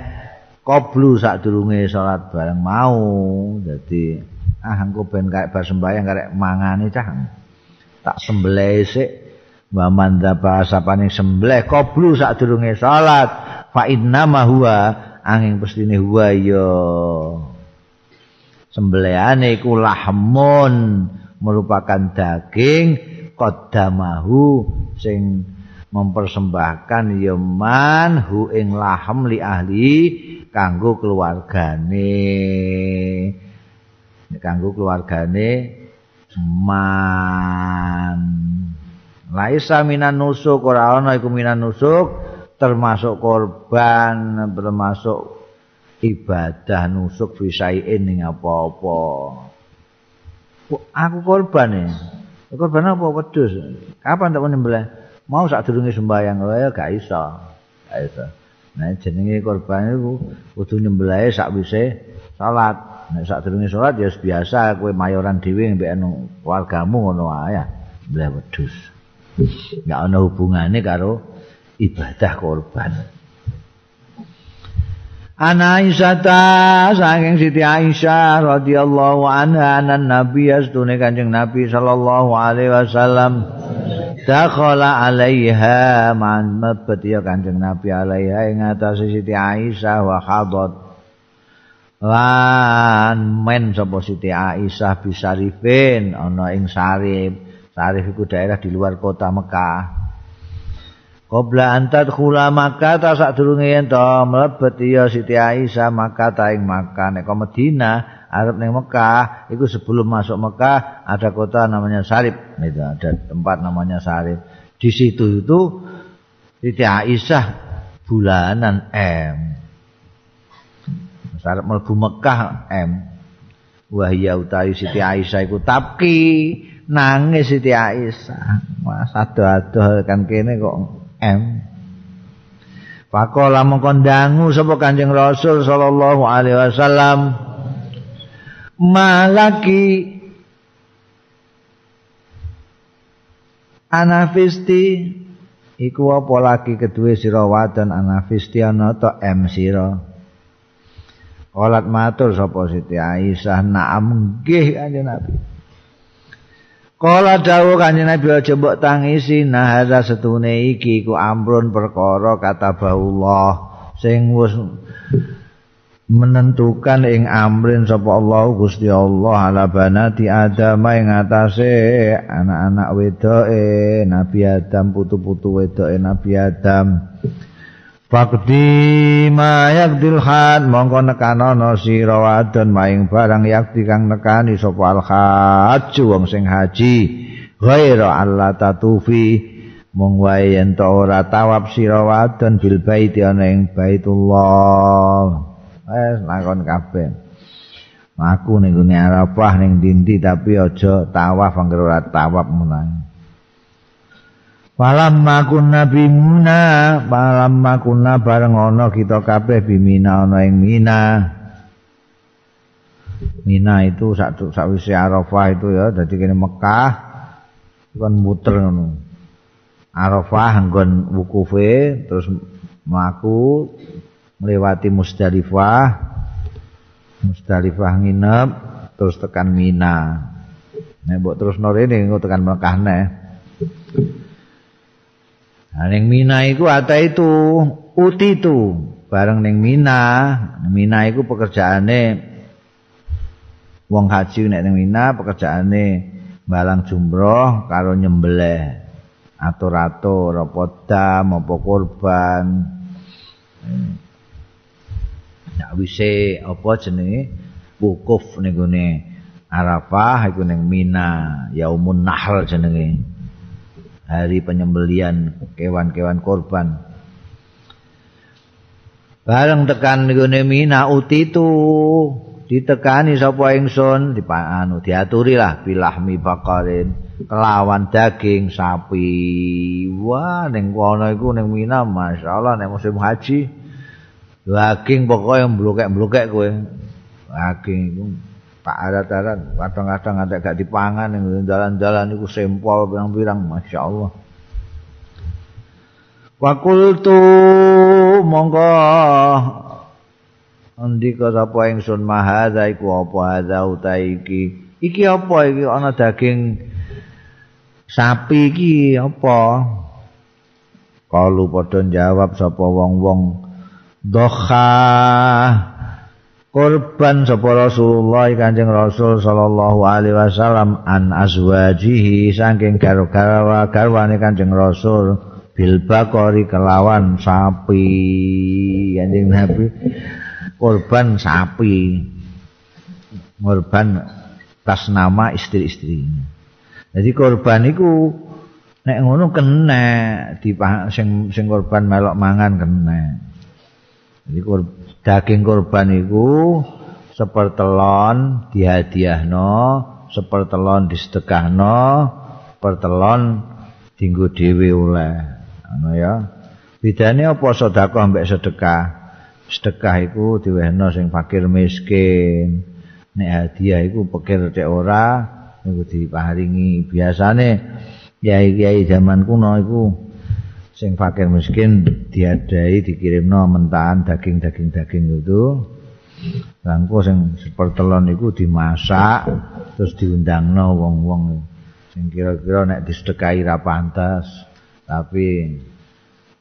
koblu sadurunge salat bareng mau. Dadi ah engko ben kae bar sembayang karek mangane cah. Tak sembelih sik. Wa manda sapane sembelih koblu sadurunge salat. Fa inna ma huwa angin pestine huwa ya sembelihane iku lahmun merupakan daging qaddamahu sing mempersembahkan yaman hu ing lahem li ahli kanggo keluargane. Kanggo keluargane man Laisa minan nusuk ora ana iku minan nusuk termasuk korban termasuk ibadah nusuk fisaiin ning apa-apa. Aku korban ya. Korban apa wedhus? Kapan tak nyembelih? Mau sak durunge sembayang ya gak iso. Gak iso. Nah jenenge korban iku kudu nyembelih sak wise salat. Nek sak durunge salat ya biasa kowe mayoran dhewe mbek anu keluargamu ngono ae. Nyembelih wedhus. nggak ada hubungannya karo ibadah korban. Ana Aisyah ta saking Siti Aisyah radhiyallahu anha anan Nabi astune Kanjeng Nabi sallallahu alaihi wasallam. Dakhala alaiha man mabet ya Kanjeng Nabi alaiha ing atase Siti Aisyah wa hadat lan men sapa Siti Aisyah bisarifin ana ing sarif. Sarif itu daerah di luar kota Mekah. Qobla antat khula Makkah ta sak durunge yen to mlebet ya Siti Aisyah Makkah ta ing Makkah nek Madinah arep ning Mekah itu sebelum masuk Mekah ada kota namanya Sarif itu ada tempat namanya Sarif di situ itu Siti Aisyah bulanan M. Sarif mlebu Mekah M. Wahya utawi Siti Aisyah iku tapki nangis Siti Aisyah. Mas ado-ado kan kene kok em. Pakola mengko ndangu sapa Kanjeng Rasul sallallahu alaihi wasallam malaki anafisti iku apa lagi kedue sira wadon anafisti ana to em sira Olat matur sapa Siti Aisyah naam nggih kanjeng Nabi Kala dawuh kanjeng Nabi aja mbok tangisi nah ada setune iki ku amrun perkara kata baullah sing wis menentukan ing amrin sapa Allah Gusti Allah ala banati Adam ing atase anak-anak wedoke Nabi Adam putu-putu wedoke Nabi Adam Fakti ma yakdil had mongko nekanono sira wadon maing barang yakti kang nekani sapa al haju wong sing haji. Ghaira Allah tatufi mung wae yen ora tawab sira wadon bil baiti ana ing baitullah. Wis lakon kabeh. Aku ning Arafah ning dindi tapi aja tawaf anggere ora tawaf menang Falam makun nabi muna, falam makuna bareng ana kita kabeh bimina ana ing mina. Mina itu sak sakwise Arafah itu ya, dadi kene Mekah kon muter ngono. Arafah nggon wukufe terus mlaku melewati Musdalifah. Musdalifah nginep terus tekan Mina. Nek mbok terus rene engko tekan Mekah neh. Nah, ning Mina iku ata itu uti itu bareng ning Mina. Mina iku pekerjaane wong haji nek ning Mina pekerjaane balang jumroh karo nyembelih atur-atur apa dam apa korban. Ya wise apa jenenge wukuf ning gone Arafah iku ning Mina, Yaumun Nahl jenenge. Hari penyembelian kewan-kewan korban. Bareng tekan nggone Mina utitu ditekani sapa ingsun dipanu diaturi lah bilahmi bakarin kelawan daging sapi. Wah ning kono iku ning Mina masyaallah nek musim haji daging pokoke mblokek-mblokek kowe. Daging iku tak arat-arat kadang-kadang ada gak dipangan ning dalan-dalan iku sempol pirang-pirang masyaallah Wakultu monggo. Andika sapa ingsun mahadza iku apa hadza utahe iki? Iki apa? Iki ana daging sapi iki apa? Kalu padha jawab sapa wong-wong. Doha korban sapa Rasulullah Kanjeng Rasul sallallahu alaihi wasallam an azwajihi saking garwa garwane Kanjeng Rasul bil bakori kelawan sapi. Kanjeng Nabi korban sapi. Korban tas nama istri-istrinya. Jadi korban itu nek ngono kena di sing sing korban melok mangan kena. Jadi kor, daging korban itu sepertelon dihadiahno sepertelon disedekahno pertelon dinggo dhewe oleh. Ngono ya. Bedane apa sedekah mbek sedekah? Sedekah iku diwehno sing fakir miskin. Nek hadiah iku pikir cek ora niku diparingi. Biasane kiai-kiai zaman kuno iku sing fakir miskin diadai dikirimno mentahan daging-daging-daging itu. Langko sing sepertelon iku dimasak terus diundangno wong-wong. Sing kira-kira nek disedekahi ra pantas tapi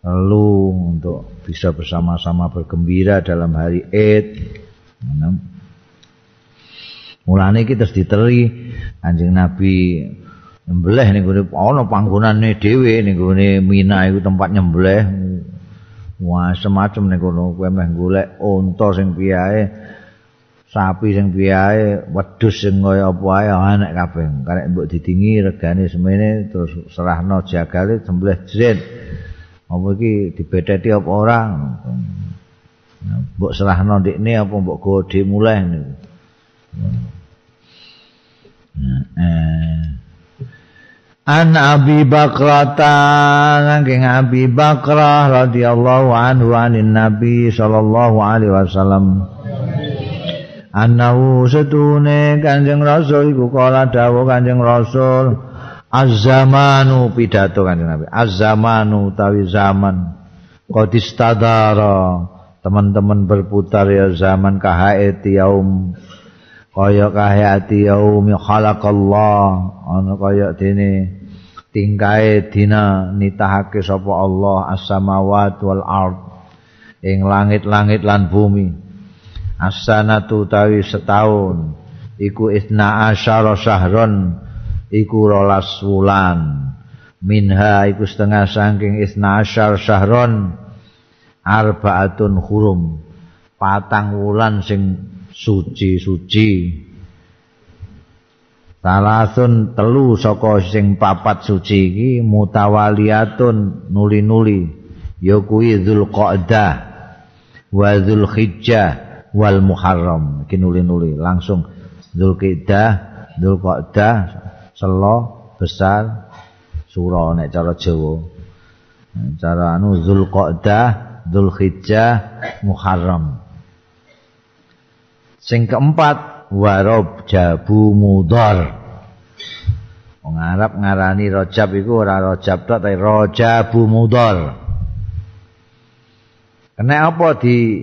perlu untuk bisa bersama-sama bergembira dalam hari Id. Mulane iki terus diteri Anjing Nabi nyembelih ning gone ana panggonane dhewe ning gone Mina iku tempat nyembelih. Wah, semacam ning kono kowe meh golek unta sing piyae sapi sing piyae wedhus sing kaya apa ae anek kabeh. Karek mbok didingi regane semene terus serahno jagale sembelih jret. apa iki dibedheti apa ora mbok serahno ndekne apa mbok godhe muleh niku An Abi Bakrata saking Abi Bakrah radhiyallahu anhu anin Nabi sallallahu alaihi wasallam Annahu setune Kanjeng Rasul iku kala dawuh Kanjeng Rasul Az-zamanu pidato kan Nabi. Az-zamanu tawi zaman qadistadara teman-teman berputar ya zaman kahaiti yaum kaya kahaiti yaum khalaqallah. Ana kaya dene tingkae dina nitahake sapa Allah as-samawat wal ard ing langit-langit lan bumi. As-sanatu tawi setahun iku isna asyara syahron iku rolas wulan. Minha iku setengah saking isna asyar syahron arbaatun hurum patang wulan sing suci-suci. Salasun telu saka sing papat suci iki mutawaliyatun nuli-nuli. Ya kuwi dzulqa'dah wa dzulhijjah wal muharram. Iki nuli-nuli langsung dzulqa'dah dzulqa'dah selo besar sura nek cara Jawa. Cara anu Zulqa'dah Zulhijjah Muharram sing keempat warob jabu mudhar. Wong Arab ngarani rajab iku ora rajab tok tapi rajabu mudhar. Kena apa di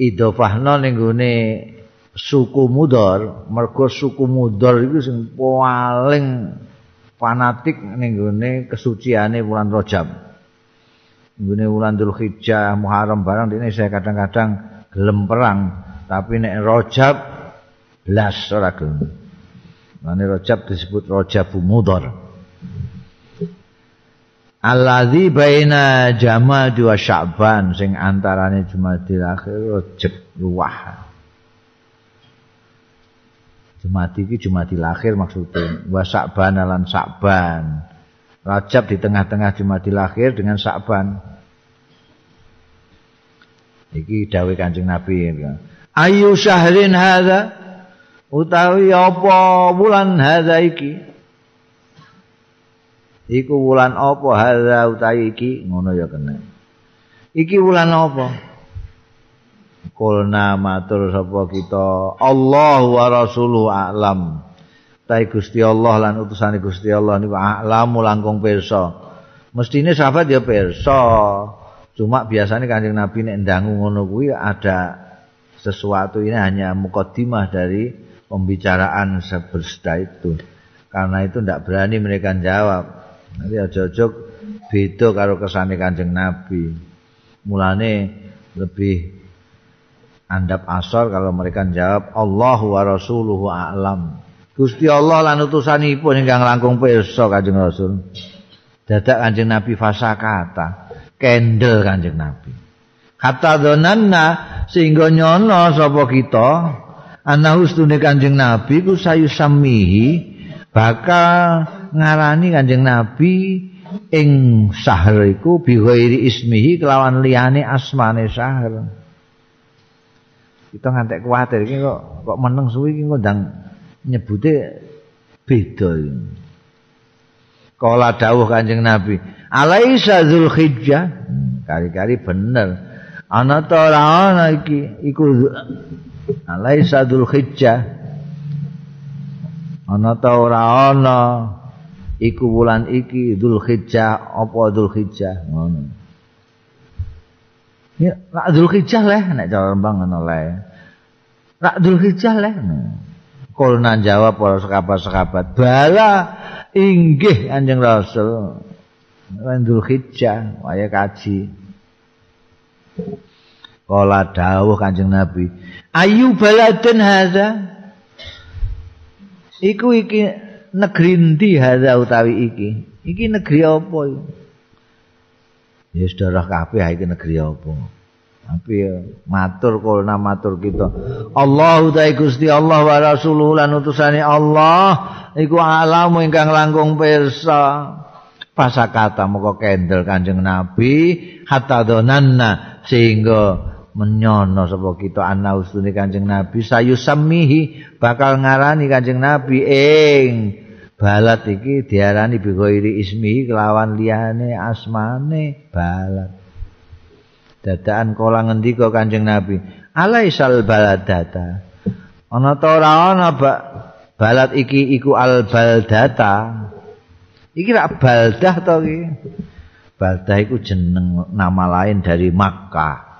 idofahno ning gone suku Mudor, mergo suku Mudor iku sing paling fanatik ning gone kesuciane bulan Rajab. Nggone bulan Dzulhijjah, Muharram barang dene saya kadang-kadang gelem perang, tapi nek Rajab blas ora gelem. Mane Rajab disebut Rajab Mudor. Alladzi baina Jamad wa Sya'ban sing antarane Jumadil akhir Rajab luah. Jumati iki Jumati lahir maksudnya. Wa Sa'ban lan Sa'ban. Rajab di tengah-tengah Jumati lahir dengan Sa'ban. Iki dawai Kanjeng Nabi ayu syahrin hadza? Utawi apa wulan hadza iki? Iku wulan apa hadza utawi iki? Ngono ya kena iki wulan apa? Kulna matur sapa kita? Allah wa rasuluhu a'lam. Tai Gusti Allah lan utusane Gusti Allah niku a'lamu langkung pirsa. Mestine sahabat ya pirsa cuma biasanya kanjeng Nabi nek ndangu ngono kuwi ada sesuatu ini hanya mukaddimah dari pembicaraan sebersta itu. Karena itu tidak berani mereka jawab. Nanti aja-aja beda karo kesane Kanjeng Nabi. Mulane lebih andap asor kalau mereka jawab Allahu wa rasuluhu a'lam. Gusti Allah lan utusanipun ingkang langkung pirsa Kanjeng Rasul. Dadak Kanjeng Nabi fasa kata, kendel Kanjeng Nabi. Kata donanna sehingga nyono sapa kita ana ustune Kanjeng Nabi ku sayu samihi bakal ngarani Kanjeng Nabi ing sahar iku bi ismihi kelawan liyane asmane sahar. Kita ngantek kuwatir iki kok kok meneng suwi iki ngundang nyebute beda iki. Kala dawuh Kanjeng Nabi, "Alaisa Zulhijjah." Hmm, kari-kari bener. ana ta ora ana iki iku alaisa dzul hijjah ana ta ora ana iku wulan iki dzul hijjah apa dzul hijjah ngono. Ya rak dzul hijjah leh nek cara rembang ngono leh. Rak dzul hijjah leh kulna jawab para sahabat-sahabat bala inggih anjing rasul dzul hijjah waya kaji Kala dawuh Kanjeng Nabi, "Ayu baladun hadza?" Iku iki negeri ndi hadza utawi iki? Iki negeri apa iki? Ya saudara kabeh iki negeri apa? Tapi matur kulna matur kita. Allahu ta Gusti Allah wa Rasuluhu lan utusane Allah iku alamu ingkang langkung pirsa. Pasakata muka kendel Kanjeng Nabi hatta donanna sehingga menyono sapa kita ana ustune Kanjeng Nabi sayu bakal ngarani Kanjeng Nabi ing balat iki diarani bi ismihi kelawan liyane asmane balat dadaan kala ngendika Kanjeng Nabi alaisal baladata ana ta ora ana balat iki iku al baldata iki rak baldah to iki baldah iku jeneng nama lain dari Makkah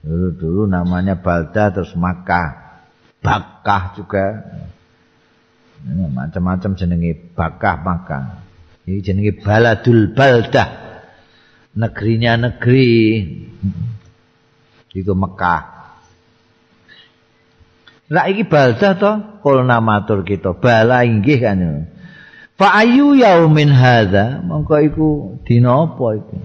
Dulu-dulu namanya Balda terus Makkah. Bakah juga. Macam-macam jenenge Bakah Makkah. Ini jenenge Baladul Balda. Negerinya negeri. Itu Mekah. Lah iki Balda to, kulna matur kita. Bala inggih kan. Fa ayu yaumin hadza? Mongko iku dina apa iku?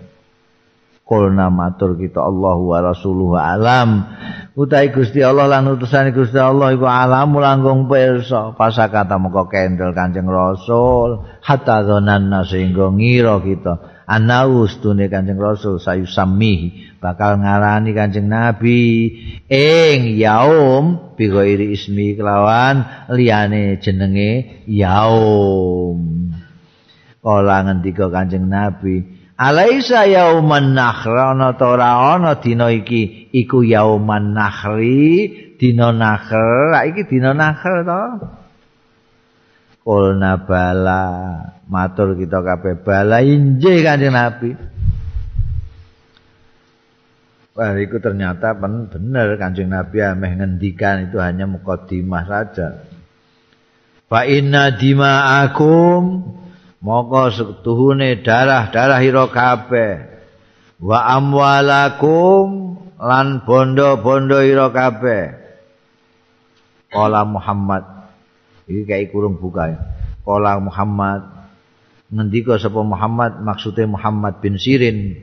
Kulna matur kita Allah wa Rasuluhu alam Utai Gusti Allah lan utusane Gusti Allah iku alamu langkung pirsa pasakata muka kendel Kanjeng Rasul hatta dzananna sehingga ngira kita anaus tune Kanjeng Rasul sayu samih bakal ngarani Kanjeng Nabi. Ing yaum bi ismi kelawan liyane jenenge yaum. Kala ngendika Kanjeng Nabi Alaisa yauman nakhra? Ana ta ora ana dina iki. Iku yauman nakhri dina nakhr. Iki dina nakhr to Kulna bala. Matur kita kabeh bala. Inje kanjeng Nabi. Wah itu ternyata benar kanjeng Nabi ameh ngendikan itu hanya mukadimah saja. Fa inna dima'akum. Moko setuhune darah-darah ira kabeh. Wa amwalakum lan bondo-bondo ira kabeh. Kala Muhammad iki kayak kurung buka ya. Kala Muhammad ngendika sapa Muhammad maksudnya Muhammad bin Sirin.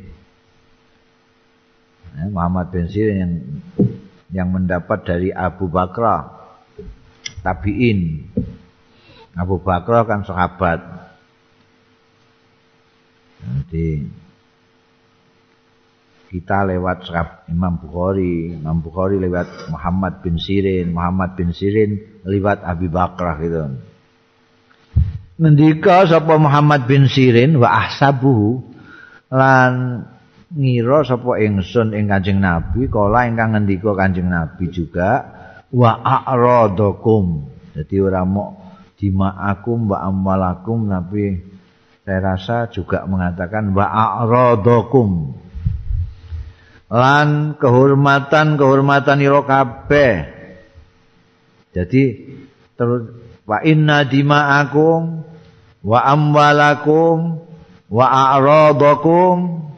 Ya, Muhammad bin Sirin yang yang mendapat dari Abu Bakra tabiin. Abu Bakra kan sahabat. Jadi kita lewat Imam Bukhari, Imam Bukhari lewat Muhammad bin Sirin, Muhammad bin Sirin lewat Abi Bakrah gitu. Ngendika sapa Muhammad bin Sirin wa ahsabuhu lan ngira sapa ingsun ing Kanjeng Nabi kala ingkang ngendika Kanjeng Nabi juga wa a'radakum. Jadi ora mok dima'akum wa amwalakum tapi saya rasa juga mengatakan wa a'radakum. lan kehormatan kehormatan ira kabeh jadi terus wa inna dima'akum wa amwalakum wa a'radakum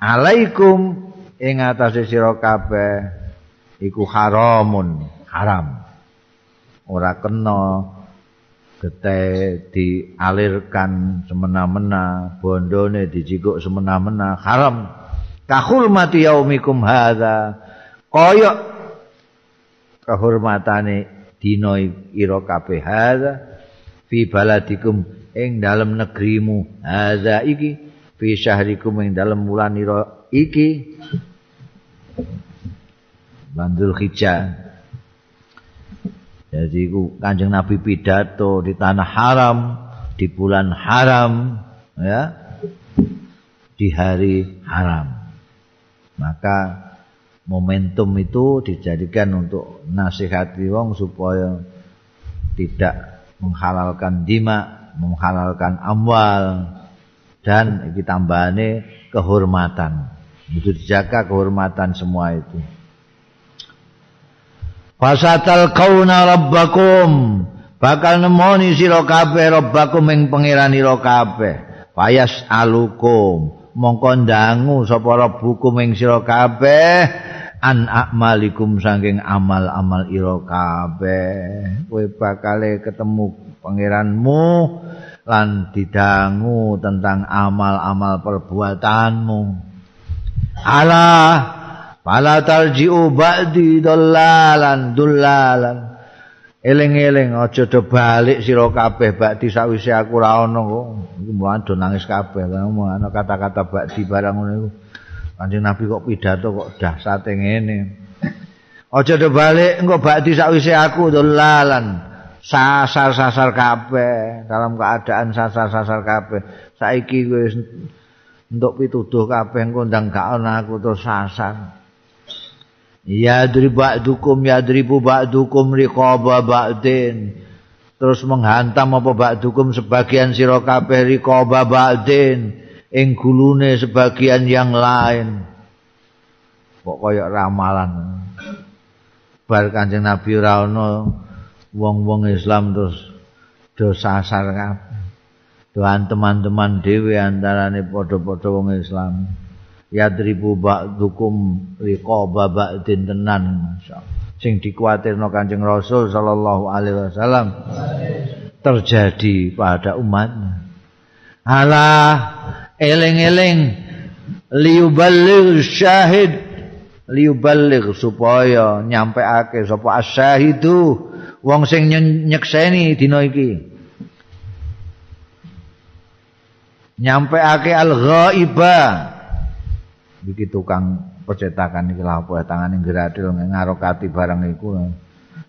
alaikum. Ing atase sira kabeh iku haramun haram. Ora kena gete dialirkan semena-mena bondone dicikuk semena-mena haram. Kahurmati yaumikum hadza. Kaya kehormatane dina ira kabeh. Hadza fi baladikum ing dalem negerimu. Hadza iki fi syahrikum ing dalem wulan ira iki. Bandul Hijjah. Jadi ku kanjeng Nabi pidato di tanah haram Di bulan haram ya Di hari haram. Maka momentum itu dijadikan untuk nasihati wong supaya tidak menghalalkan dima, menghalalkan amwal dan iki tambahane kehormatan. Itu dijaga kehormatan semua itu. Fasatal kauna rabbakum bakal nemoni sira kabeh rabbakum ing pangeranira kabeh. Fayas alukum mongko ndangu sapa rabbukum ing sira kabeh an amalikum saking amal-amal ira kabeh. Kowe bakal ketemu pangeranmu lan didangu tentang amal-amal perbuatanmu. Ala pala tarji'u ba'di dollalan dullalan eling-eling aja do balik sira kabeh bakti sawise aku ora ana kok. Do nangis kabeh ana kata-kata bakti barang ngono iku. Kanjeng Nabi kok pidato kok dahsate ngene. Aja do balik engko bakti sawise aku dolalan sasar-sasar kabeh dalam keadaan sasar-sasar kabeh. Saiki wis untuk pituduh kabeh engko ndang gak ana aku terus sasar Ya ba'dukum ya dribu ba'dukum riqaba ba'din. Terus menghantam apa ba'dukum sebagian sira kabeh riqaba ba'din ing gulune sebagian yang lain. Kok kaya ramalan. Bar Kanjeng Nabi ora ana wong-wong Islam terus do sasar kabeh. Doan teman-teman dhewe antarane padha-padha wong Islam. Yadribu ba'dukum riqaba ba'din tenan. Sing dikuatirno Kanjeng Rasul sallallahu alaihi wasallam terjadi pada umat ala eling-eling liyuballigh syahid liyuballigh supaya nyampeake sapa asyahidu wong sing nyekseni dina iki. Nyampeake al-ghaibah iki tukang percetakan iki lha apa tangane gradil ngarokati barang iku.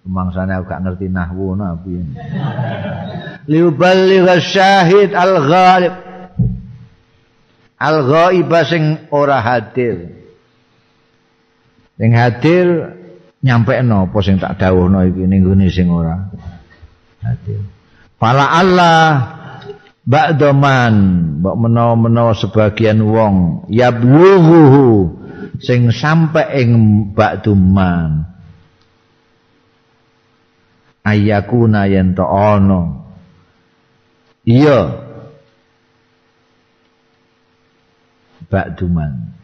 Mangsane aku gak ngerti nahwu nabi liuballigh syahid al ghalib al ghaib sing ora hadir. Sing hadir nyampe apa sing tak dawuhno iki ning sing ora hadir. Fala Allah ba'daman mbok menawa-menawa sebagian wong yablughu sing sampe ing ba'duman ayakuna yen to ana iya. Ba'duman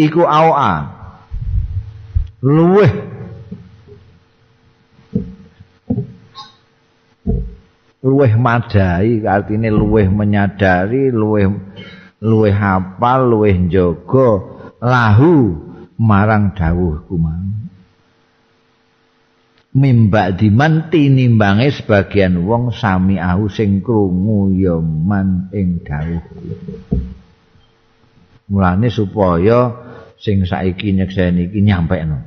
iku awa luweh luweh madai artine luweh menyadari luweh luweh hafal luweh njaga lahu marang dawuh kumang mimba diman tinimbange sebagian wong sami ahu sing krungu ya man ing dawuh. Mulane supaya sing saiki nyekseni iki nyampekno.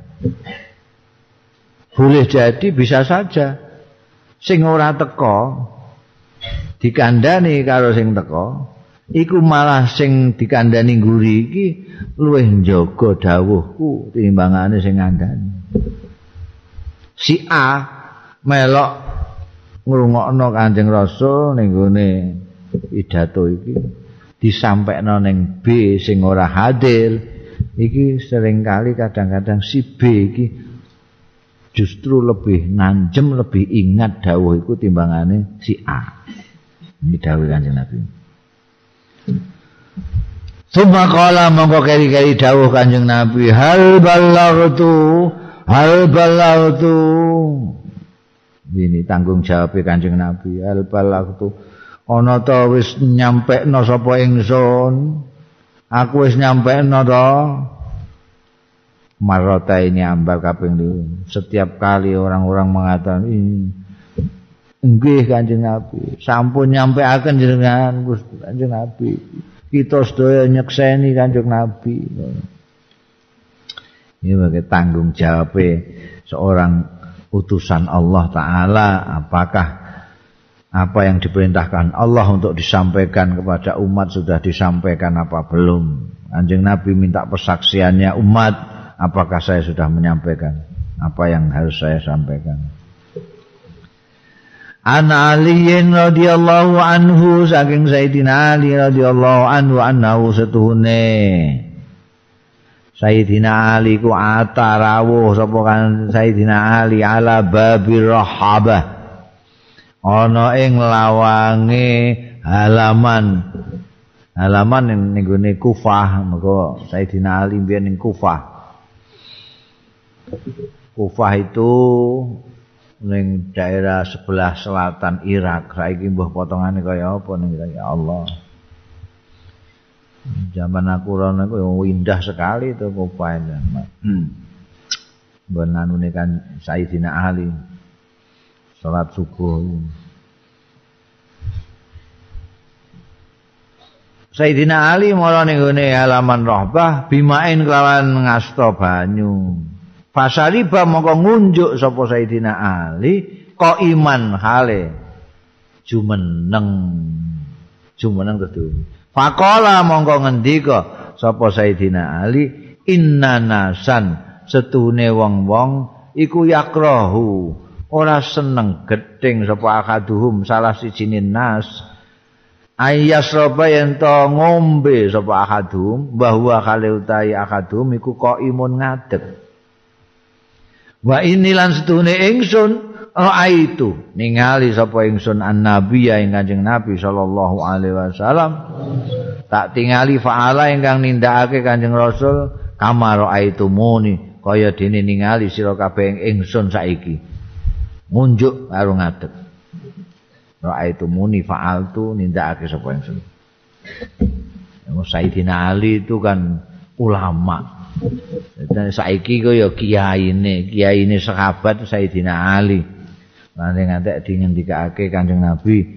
Boleh jadi bisa saja sing ora teko dikandani karo sing teko iku malah sing dikandani ngguri iki luwih njaga dawuhku timbangane sing ngandani. Si A melok ngrungokno Kanjeng Rasul ning gone pidato iki disampaikno ning B sing ora hadir iki seringkali kadang-kadang si B iki justru lebih nanjem lebih ingat dawuh iku timbangane si A. Ini dawuh Kanjeng Nabi. Suma kala mongko keri-keri dawuh Kanjeng Nabi hal balaghtu hal balaghtu ini tanggung jawab Kanjeng Nabi hal balaghtu ana ta wis nyampekno sapa ingsun? Aku wis nyampekno to marota ini ambar kaping setiap kali orang-orang mengatakan ini nggih kanjeng Nabi. Sampun nyampe akan jenengan kanjeng Nabi. Kita sedaya nyekseni kanjeng Nabi. Ini sebagai tanggung jawab seorang utusan Allah Ta'ala. Apakah apa yang diperintahkan Allah untuk disampaikan kepada umat sudah disampaikan apa belum? Anjing Nabi minta persaksiannya umat apakah saya sudah menyampaikan? Apa yang harus saya sampaikan? An Aliyin radhiyallahu anhu saking Sayyidina Ali radhiyallahu anhu annahu setuhune. Sayyidina Ali ku atarawuh sapa kan Sayyidina Ali ala babir rahabah. Ana ing lawange halaman. Halaman ning nggone Kufah. Mergo Sayyidina Ali mbiyen ning Kufah Kufah itu ning daerah sebelah selatan Irak saiki mbah potongane kaya apa ning ya Allah Zaman aku rono iku indah sekali itu Kufah itu. Hmm. Kan Sayyidina Ali. salat subuh. Sayyidina Ali mara ning halaman Rahbah bimain kelawan ngasta banyu. Fasaliba mongko ngunjuk sapa Sayyidina Ali kok iman hale? Jumeneng. Jumeneng kudu. Faqala mongko ngendika sapa Sayyidina Ali inna nasan setune wong-wong iku yakrahu. Ora seneng gedeng sapa akaduhum salah sijine nas. Ayas roba yen to ngombe sapa akadum bahwa kale utahi akadum iku kok imun ngadeg wa inilan setune ingsun itu ningali sapa ingsun annabi ya ing kanjeng nabi sallallahu alaihi wasallam tak tingali faala ingkang nindakake kanjeng rasul kamar aitu muni kaya dene ningali sira kabeh ingsun saiki ngunjuk karo ngadeg. Ra itu muni fa'altu nindakake sapa ingsun. Sayyidina Ali itu kan ulama. Dan saiki kok ya kiyaine, kiyaine sahabat Sayyidina Ali. Nanti ngantek dingendikake Kanjeng Nabi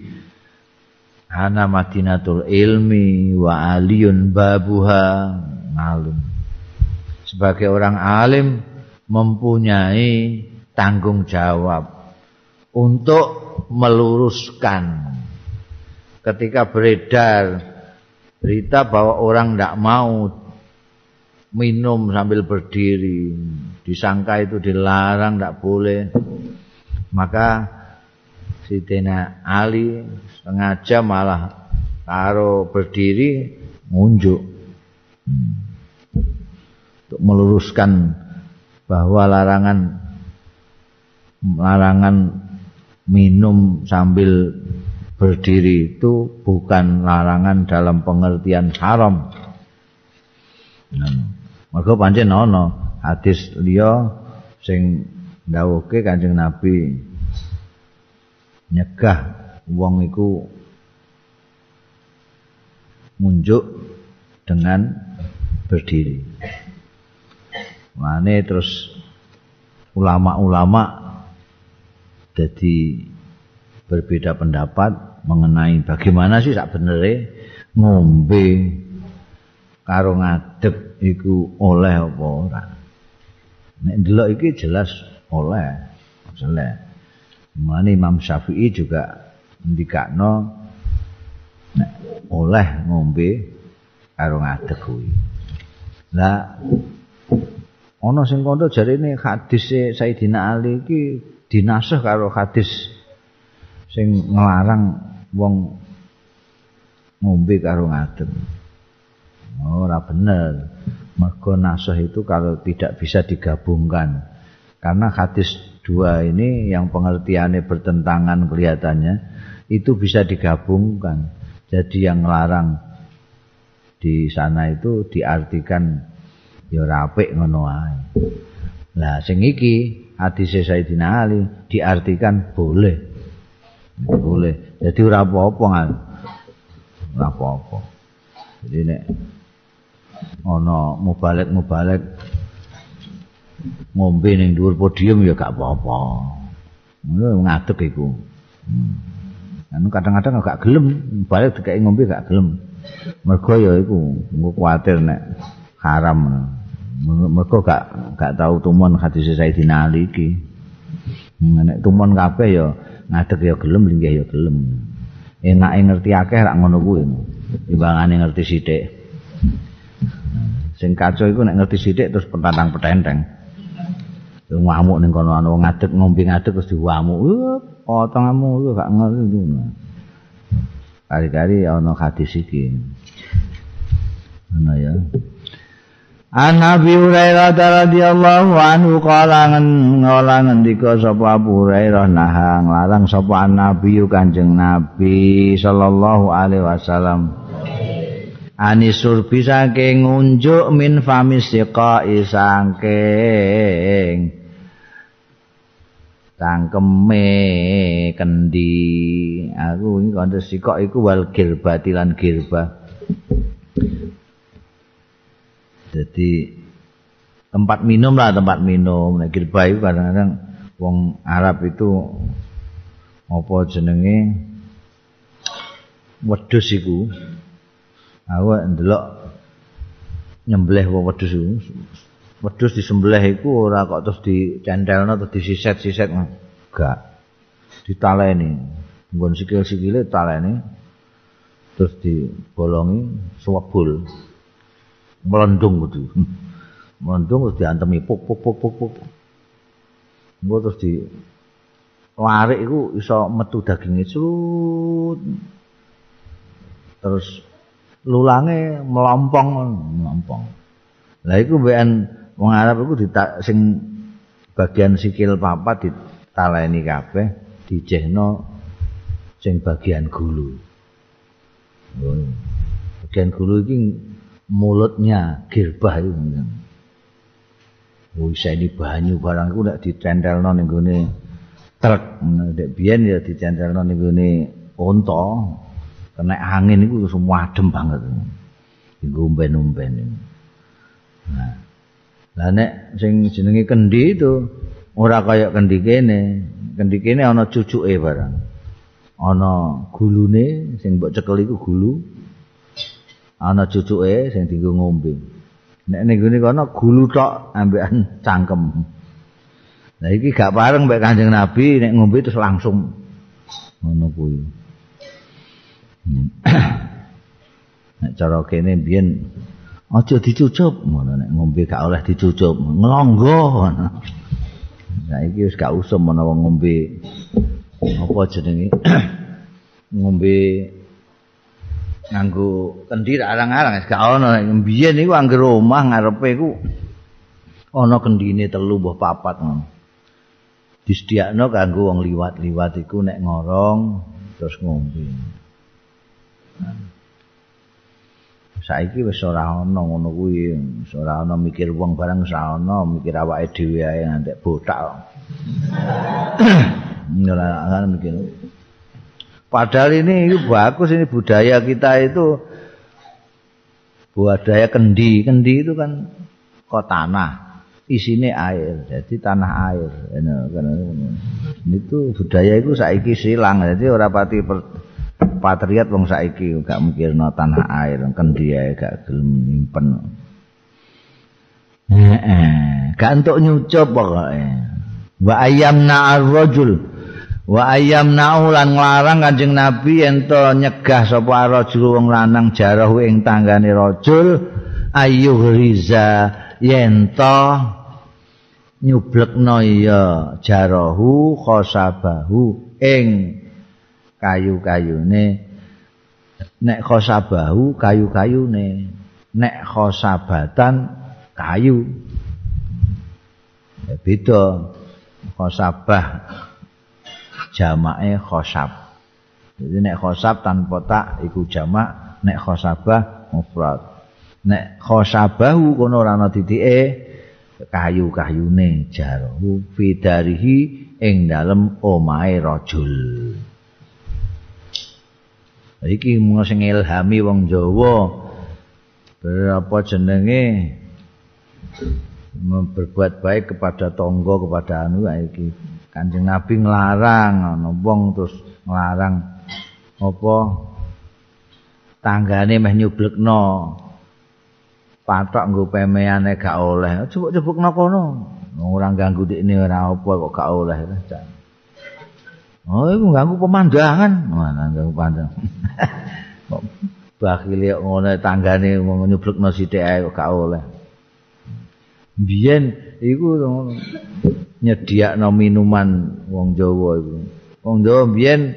Hana Madinatul Ilmi wa aliyun babuha ngalim. Sebagai orang alim mempunyai tanggung jawab untuk meluruskan ketika beredar berita bahwa orang tidak mau minum sambil berdiri. Disangka itu dilarang tidak boleh. Maka si Tena Ali sengaja malah karo berdiri ngunjuk. Untuk meluruskan bahwa larangan larangan minum sambil berdiri itu bukan larangan dalam pengertian haram. Mergo pancen ana hadis liya sing ndawuhke Kanjeng Nabi nyegah wong iku munjuk dengan berdiri. Mane terus ulama-ulama jadi berbeda pendapat mengenai bagaimana sih sak ngombe karo ngadeg iku oleh apa ora. Nek ndelok iki jelas oleh. Jelas. Mulane Imam Syafi'i juga ndikakno nek oleh ngombe karo ngadeg kuwi. Lah ana sing kandha jarene hadis Sayyidina Ali iki dinasah karo hadis sing nglarang wong ngombe karo ngadeg. Ora bener. Mergo nasah itu kalau tidak bisa digabungkan. Karena hadis dua ini yang pengertiannya bertentangan kelihatannya itu bisa digabungkan. Jadi yang larang di sana itu diartikan ya rapik ngono ae. Lah sing iki hadis Sayyidina Ali diartikan boleh. Boleh. Jadi ora apa-apa. Ora apa-apa. Jadi nek ana mubalek-mubalek ngombe ning dhuwur podium ya gak apa-apa. Ngono ngadeg iku. Hmm. kadang-kadang gak gelem balik dikai ngombe gak gelem. Mergo ya iku engko kuwatir nek haram. Mergo gak gak tau tumon hadis Sayyidina Ali iki. Hmm, nek tumon kabeh ya ngadeg ya gelem linggih ya gelem. Enake ngerti akeh rak ngono kuwi. Imbangane ngerti sithik. Sing kaco iku nek ngerti sithik terus pentantang petenteng. ngamuk ning kono ana ngadeg ngombe ngadeg terus diwamuk. Potonganmu lu gak ngerti. Kali-kali ana hadis iki. Ana ya. An Nabi Hurairah radhiyallahu anhu qala ngola ngendika sapa Abu Hurairah nah nglarang sapa Nabi Kanjeng Nabi sallallahu alaihi wasallam anisur bisa ke ngunjuk min famis siqa isangking. Cangkeme kendi. Aku iki kanthi sikok iku wal girbati lan girba jadi tempat minum lah tempat minum. Nek girba itu kadang-kadang wong Arab itu apa jenenge? Wedhus iku aku ndelok nyembelih wong wedhus wedhus disembelih iku ora kok terus dicentelno terus disiset-siset enggak. Ditaleni. Nggon sikil-sikile taleni terus dibolongi suwebul melendung gitu melendung terus diantemi puk puk puk puk puk. Engko terus di larik iku iso metu dagingnya surut terus lulange melompong melompong lah iku mbekan Wong Arab iku sing bagian sikil papat ditaleni kabeh dijehno sing bagian gulu. Bagian gulu iki mulutnya girbah itu. Oh, isa ini banyu barang itu tidak dicentelno ning gone truk. Nek biyen ya dicentelno ning gone unta. Kena angin itu semua adem banget. Ngomben-ngomben. Nah, Lah nek sing jenenge kendi itu ora kaya kendi kene. Kendi kene ana cucuke barang. Ana gulune sing mbok cekel iku gulu. Ana cucuke sing dienggo ngombe. Nek ning ngene kono gulu tok ambekan cangkem. Lah iki gak bareng mbek Kanjeng Nabi nek ngombe terus langsung ngono kuwi. Nek cara kene biyen aja dicucup ngono nek ngombe gak oleh dicucup nglonggo saiki wis gak usum wong ngombe. Apa jenenge? Ngombe nganggo kendi arang-arang wis gak ana. Nek mbiyen niku anggere omah ngarepe iku ana kendine telu mbah papat ngono. Disediakno kanggo wong liwat-liwat iku nek ngorong terus ngombe saiki wis ora ana ngono kuwi wis ora ana mikir wong barang wis ana mikir awake dhewe ae ngantek botak. Ora ana mikir. Padahal ini bagus ini budaya kita itu. Budaya kendi kendi itu kan kok tanah. Isine air jadi tanah air. Itu budaya itu saiki silang jadi ora pati patriot wong saiki gak mikirno tanah air kendi ae gak gelem nyimpen. Heeh. Gak entuk nyucup pokoke. Wa ayyamna ar-rajul. Wa ayyamna lan nglarang kanjeng nabi ento nyegah sapa rajul wong lanang jarahu ing tanggane rajul ayu riza yento nyublekno ya jarahu khosabahu ing kayu-kayune. Nek khosabahu kayu-kayune. Nek khosabatan kayu. Ya, beda. Khosabah jamake khosab. Jadi nek khosab tanpa tak iku jamak. Nek khosabah mufrad. Nek khosabahu kono ora ana titike kayu-kayune jaru fidarihi ing dalem omahe rajul iki mung sing ilhami wong Jawa. Berapa jenenge berbuat baik kepada tonggo kepada anu iki. Kanjeng Nabi nglarang wong terus nglarang apa? Tanggane meh nyublekno. Patok nggo pemeane gak oleh. Coba-coba kono. Ora ganggu dikne ora apa kok gak oleh Oh, itu ganggu pemandangan. Mana ganggu pemandangan. Bakil ya ngono tanggane nyublekno sithik ae kok gak oleh. Biyen iku nyediakno minuman wong Jawa iku. Wong Jawa biyen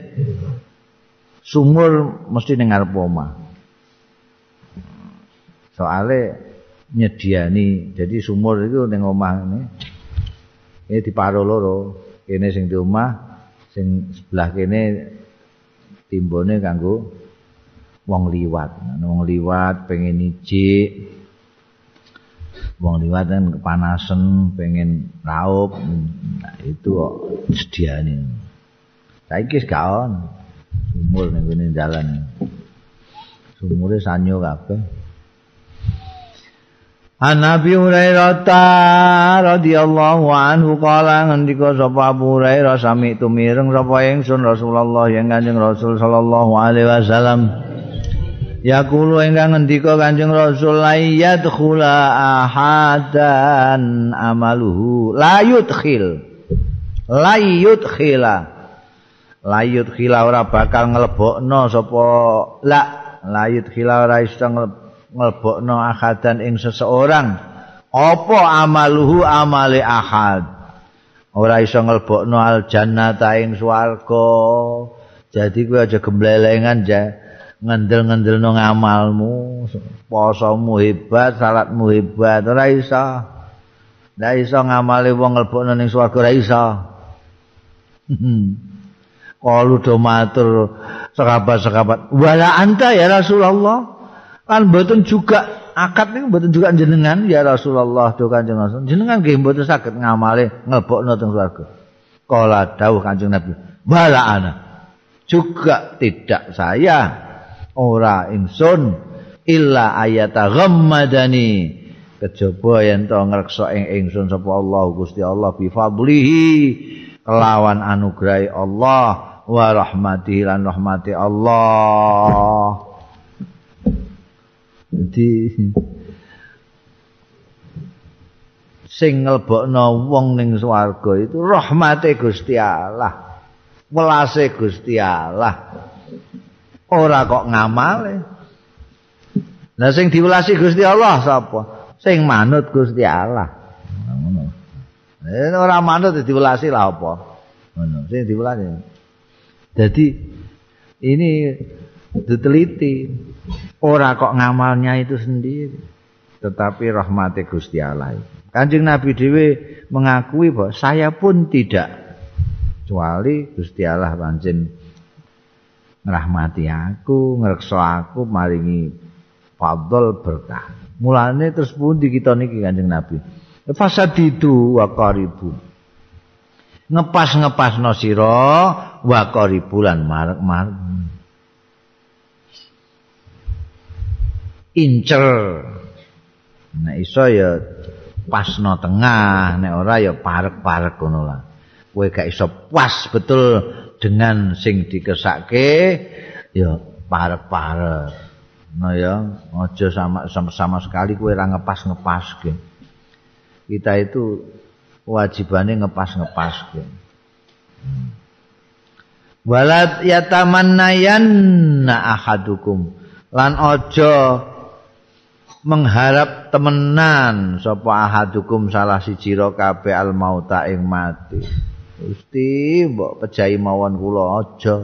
sumur mesti ning ngarep omah. Soale nyediani, jadi sumur itu ning omah ini. Ini diparo loro. Kene sing di omah, sing sebelah kene timbone kanggo wong liwat. Wong liwat pengen ijik. Wong liwat kan kepanasan, pengen raup. Nah, itu kok sediane. Saiki wis gak on. Sumur ning kene dalan. Sumure sanyo kabeh. An Nabi Hurairah radhiyallahu anhu kala ngendika sapa Abu Hurairah sami tumireng sapa ingsun Rasulullah yang Kanjeng Rasul sallallahu alaihi wasallam. Yaqulu ingkang ngendika Kanjeng Rasul la yadkhula ahadan amaluhu la yudkhil la yudkhila la yudkhila ora bakal nglebokno sapa la la yudkhila ora iso ngelbokno akadan ing seseorang apa amaluhu amale ahad? Ora iso ngelbokno al jannata ing swarga. Jadi kowe aja gemblelengan ja ngendel-ngendelno ngamalmu posomu hebat salatmu hebat ora iso. Ndak iso ngamali wong ngelbokno ning swarga ora iso. Kalau do matur sekabat-sekabat. Wala anta ya Rasulullah kan mboten juga akad niku mboten juga jenengan ya Rasulullah do Kanjeng Rasul jenengan nggih mboten saged ngamale nglebokno teng swarga. Kala dawuh Kanjeng Nabi bala ana juga tidak saya ora ingsun illa ayata ghammadani. Kejaba yen to ngreksa ing ingsun sapa Allah Gusti Allah bi fadlihi kelawan anugrahi Allah wa rahmatihi lan rahmati Allah Jadi sing nglebokno wong ning swarga itu rahmate Gusti Allah. Welase Gusti Allah. Ora kok ngamale. Lah sing diwelasi Gusti Allah sapa? Sing manut Gusti Allah. Ngono. Eh ora manut diwelasi lah apa? Ngono, sing diwelasi. Jadi ini diteliti. Ora kok ngamalnya itu sendiri. Tetapi rahmati Gusti Allah. Kanjeng Nabi dhewe mengakui bahwa saya pun tidak. Kecuali Gusti Allah pancen ngrahmati aku ngrekso aku maringi fadl berkah. Mulane terus pundi kita niki Kanjeng Nabi? Fasadidu wa qaribu. Ngepas-ngepas no sira wa qaribulan marek-marek incer nek iso ya pasno tengah nek ora ya parek-parek ngono lah kowe gak iso pas betul dengan sing dikesake ya parek-parek. Nah ya, aja sama, sama sama sekali kowe ora ngepas-ngepas. Kita itu wajibane ngepas-ngepas. Walat yatamannayan na ahadukum lan aja mengharap temenan sapa ahadukum salah siji ro kabeh al mauta ing mati. Gusti mbok pejahi mawon kula aja.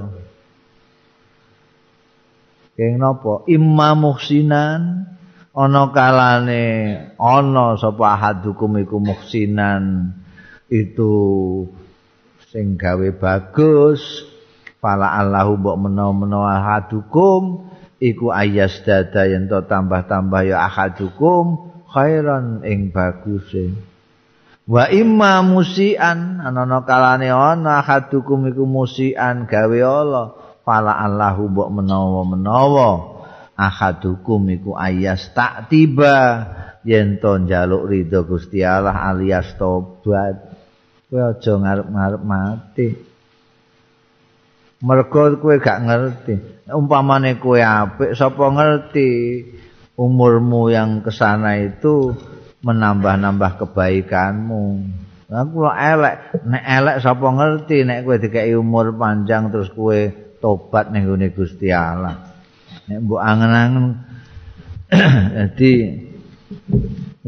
Keng napa? Imma muhsinan ana kalane ana sapa ahadukum iku muhsinan itu sing gawe bagus Fala Allahu mbok menawa-menawa hadukum iku ayas dada yen to tambah-tambah ya ahadukum khairan ing baguse. Wa imma musian ana kalane ana hadukum iku musian gawe Allah. Fala Allahu mbok menawa-menawa ahadukum iku ayas tak tiba yen to njaluk ridho Gusti Allah alias tobat. Kowe aja ngarep-ngarep mati. mergo kowe gak ngerti umpamane kowe apik sapa ngerti umurmu yang kesana itu menambah-nambah kebaikanmu aku lo elek nek elek sapa ngerti nek kowe dikai umur panjang terus kowe tobat ning gone Gusti Allah nek mbok angen-angen dadi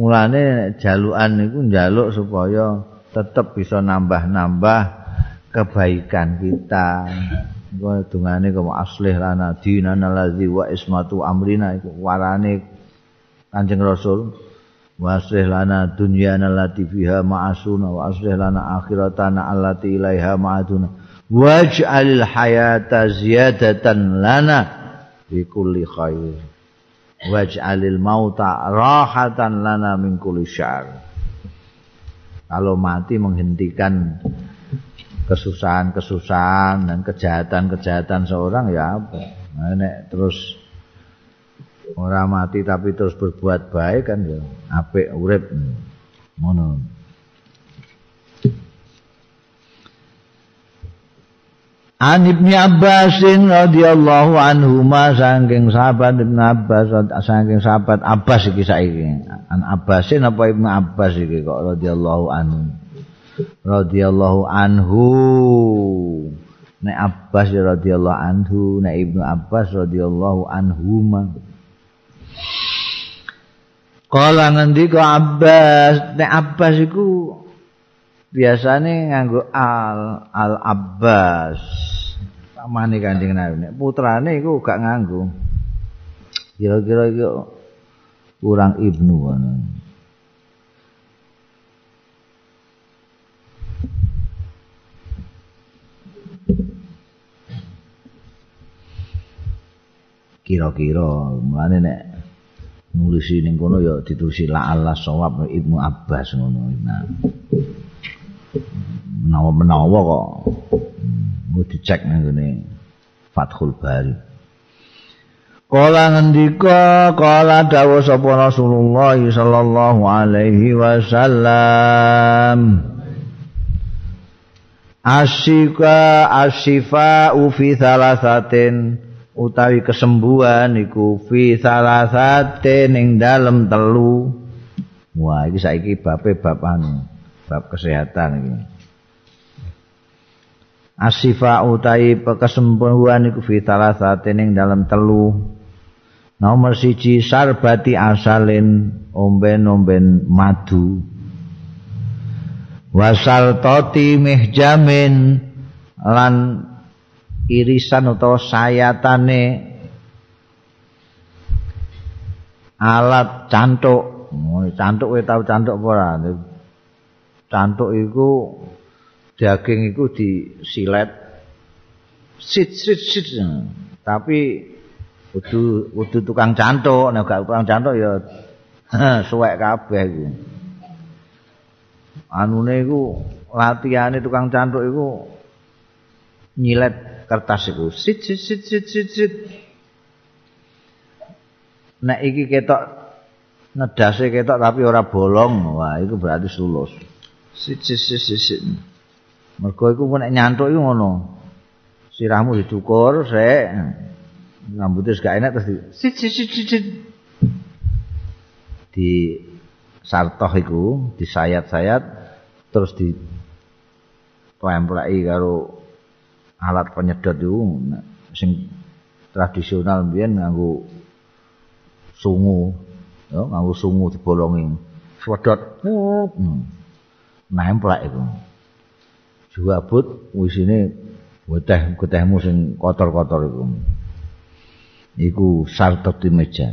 mulane jalukan niku njaluk supaya tetep bisa nambah-nambah kebaikan kita. Iku dungane kok aslih lana dinana ladzi wa ismatu amrina iku warane Kanjeng Rasul. Wa aslih lana dunyana allati fiha ma'asuna wa aslih lana akhiratana allati ilaiha ma'aduna. Waj'alil hayata ziyadatan lana fi kulli khair. Waj'alil mauta rahatan lana min kulli syar. Kalau mati menghentikan kesusahan-kesusahan dan kejahatan-kejahatan seorang ya apa. Nah, nek terus orang mati tapi terus berbuat baik kan ya apik urip ngono. An Ibnu Abbas radhiyallahu anhu ma saking sahabat Ibnu Abbas saking sahabat Abbas iki saiki. An Abbasin apa Ibnu Abbas iki kok radhiyallahu anhu. Radhiyallahu anhu. Nek Abbas radhiyallahu anhu nek Ibnu Abbas radhiyallahu anhuma. Kala ngendika Abbas nek Abbas iku biasane nganggo al al Abbas pamane Kanjeng Nabi. Nek putrane iku gak nganggo. Kira-kira iku kurang Ibnu ngono kira-kira mulane nek nulis ning kono ya ditulis la Allah sawab Ibnu Abbas ngono. Nah. Menawa-menawa kok. Mau dicek nang ngene Fathul Bari. Kala ngendika kala dawuh sapa Rasulullah sallallahu alaihi wasallam. Asyika asyifa fi thalathatin utawi kesembuhan iku fi salasate ning dalem telu. Wah iki saiki bape bab anu bab kesehatan iki. Asifa utawi kesembuhan iku fi salasate ning dalem telu. Nomor siji sarbati asalin omben-omben madu. Wasal toti mihjamin lan irisan utawa sayatane alat cantuk oh, cantuk kowe tau cantuk apa ora? Cantuk iku daging iku disilet. Sit sit sit. Tapi kudu kudu tukang cantuk nek gak tukang cantuk ya suwek kabeh iku. Anune iku latihane tukang cantuk iku nyilet kertas iku. Sit sit sit sit sit sit. Nek iki ketok nedase ketok tapi ora bolong. Wah itu berarti lulus sit sit sit sit, sit. mergo iku nek nyantuk iku ngono. Sirahmu dicukur sik. Rambutnya gak enak terus di sit sit sit sit, sit. di sartoh iku disayat-sayat terus di templeki karo alat penyedot itu sing tradisional mbiyen nganggo sungu. Ya nganggo sungu dibolongi. Sedot hmm. nemplek iku. Juabut wisine weteh getehmu sing kotor-kotor iku. Iku sartot di meja.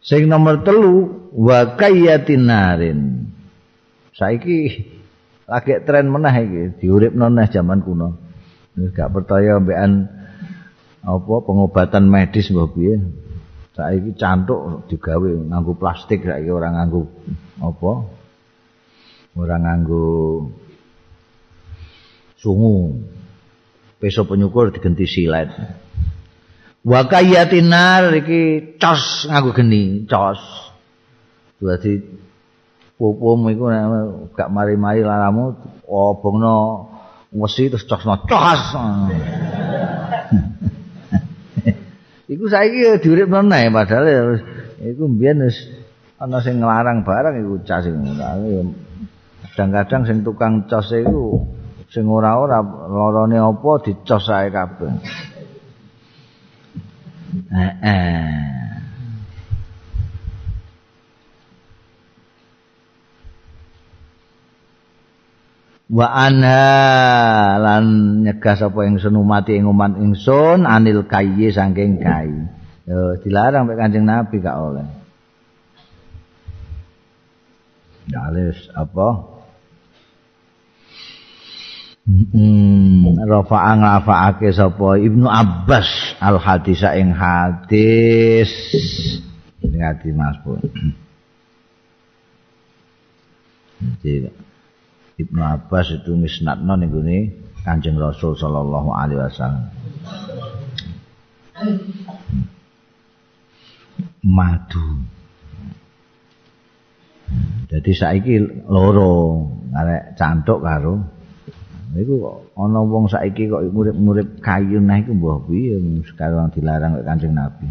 Sing nomor telu wa kayatinarin saiki lagi tren meneh iki diuripno neh jaman kuno gak percaya mbekan apa pengobatan medis mbah piye. Saiki cantuk digawe nganggo plastik saiki ora nganggo apa ora nganggo sungu. Peso penyukur diganti silet. Wa kayatinar iki cos nganggo geni cos. Dadi pupum iku gak mari-mari laramu obongno wesi terus cosno cos! Iku saiki diuripno nae padahal iku mbiyen wis ana sing nglarang barang iku cas kadang-kadang sing tukang cos iku sing ora-ora lorone apa dicos ae kabeh wa anha lan nyegah sapa ing senumati ing umat ingsun anil kayyi saking kai yo dilarang mek Kanjeng Nabi gak oleh. Dalis apa? Hmm, rafa'a ngrafa'ake sapa? Ibnu Abbas al hadis. Ing hadis ngati Mas Bu. Jadi Ibnu Abbas itu misnadno ning gone Kanjeng Rasul sallallahu alaihi wasallam. Madu. Jadi saiki loro arek cantuk karo Iku ana wong saiki kok murid-murid kayu nah iku mbah piye sekarang dilarang kok Kanjeng Nabi.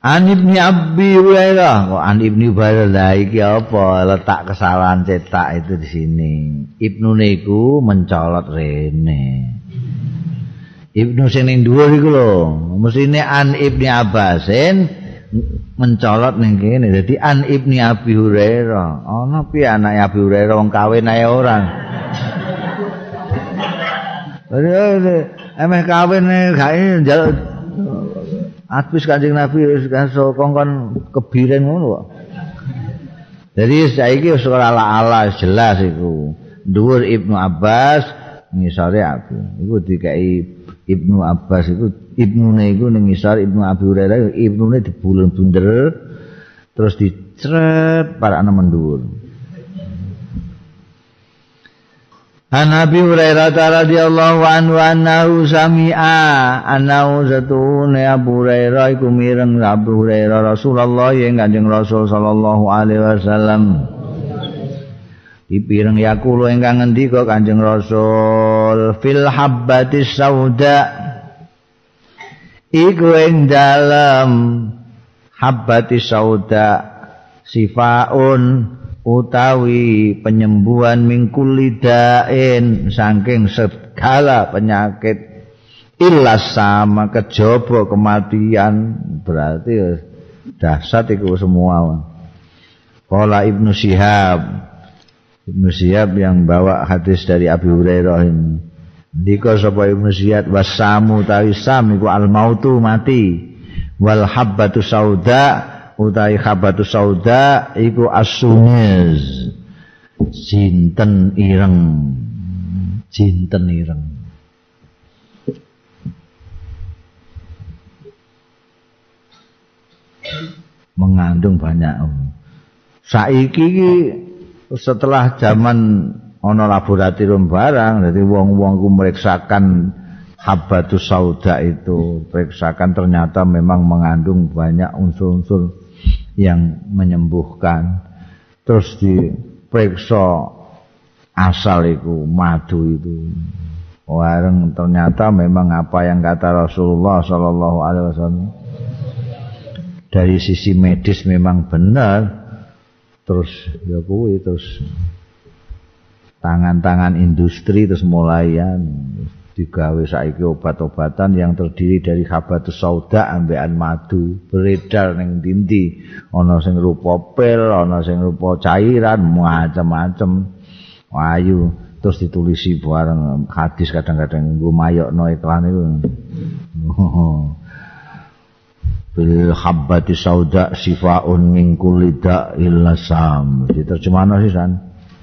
An Ibnu Abi Hurairah kok An Ibnu Hurairah iki apa letak kesalahan cetak itu di sini. Ibnu niku mencolot rene. Ibnu sing ning dhuwur iku lho, mesine An Ibnu Abbasin mencolot ning kene. Dadi An Ibnu Abi Hurairah. Ana piye anak Abi Hurairah wong kawin ae orang. Emeh kawin gak njaluk Atbis Kanjeng Nabi wis kaso kongkon kebiren ngono kok. Jadi saiki wis ora ala-ala jelas iku. Dhuwur Ibnu Abbas ngisore aku. Iku dikai Ibnu Abbas iku ibnune iku ning ngisor Ibnu Abi Hurairah ibnune dibulun bunder terus dicret para ana mendhuwur. An Abi Hurairah radhiyallahu anhu annahu sami'a annahu zatune Abu Hurairah iku mireng Abu Hurairah Rasulullah yang Kanjeng Rasul sallallahu alaihi wasallam. Dipireng yakulo ingkang ngendika Kanjeng Rasul fil habbatis sauda. Iku ing dalem habbatis sauda sifaun utawi penyembuhan mingkul lidain saking segala penyakit. Ilas sama kejaba kematian. Berarti dahsyat itu semua. Kala Ibnu Syihab Ibnu Syihab yang bawa hadis dari Abi Hurairah ini. Dika sapa Ibnu Syihab wasamu tawi sam iku al mautu mati. Wal habbatu sauda utai khabatu sauda iku asunyez jinten ireng? Jinten ireng? Mengandung banyak. Saiki setelah zaman ana laboratorium barang jadi wong-wong ku meriksakan habatus sauda itu periksakan ternyata memang mengandung banyak unsur-unsur yang menyembuhkan. Terus diperiksa asal itu madu itu. Wareng ternyata memang apa yang kata Rasulullah sallallahu alaihi wasallam dari sisi medis memang benar. Terus ya kuwi terus tangan-tangan industri terus mulai digawe saiki obat-obatan yang terdiri dari habatus sauda ambekan madu beredar ning dindi ana sing rupa pil ana sing rupa cairan macam-macam ayu terus ditulisi bareng hadis kadang-kadang nggo mayokno iklan itu bil habbati sauda sifaun min kulli da'il lasam diterjemahno sih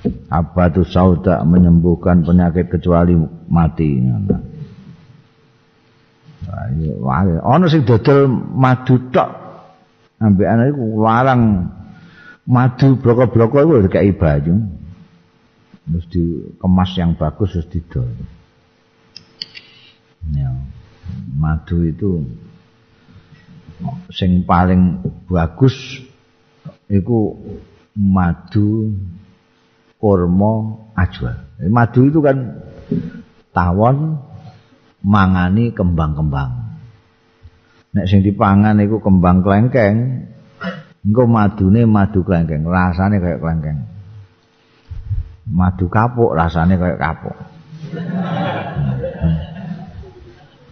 san Abadu sauda menyembuhkan penyakit kecuali mati. Ana sing dodol madu tok. Ambekan iku larang madu bloko-bloko iku dikai baju. Terus dikemas yang bagus terus didol. Ya. Madu itu sing paling bagus iku madu kurma ajwa. Madu itu kan tawon mangani kembang-kembang. Nek sing dipangan iku kembang klengkeng, engko madune madu klengkeng, rasane kayak klengkeng. Madu kapuk rasane kayak kapuk.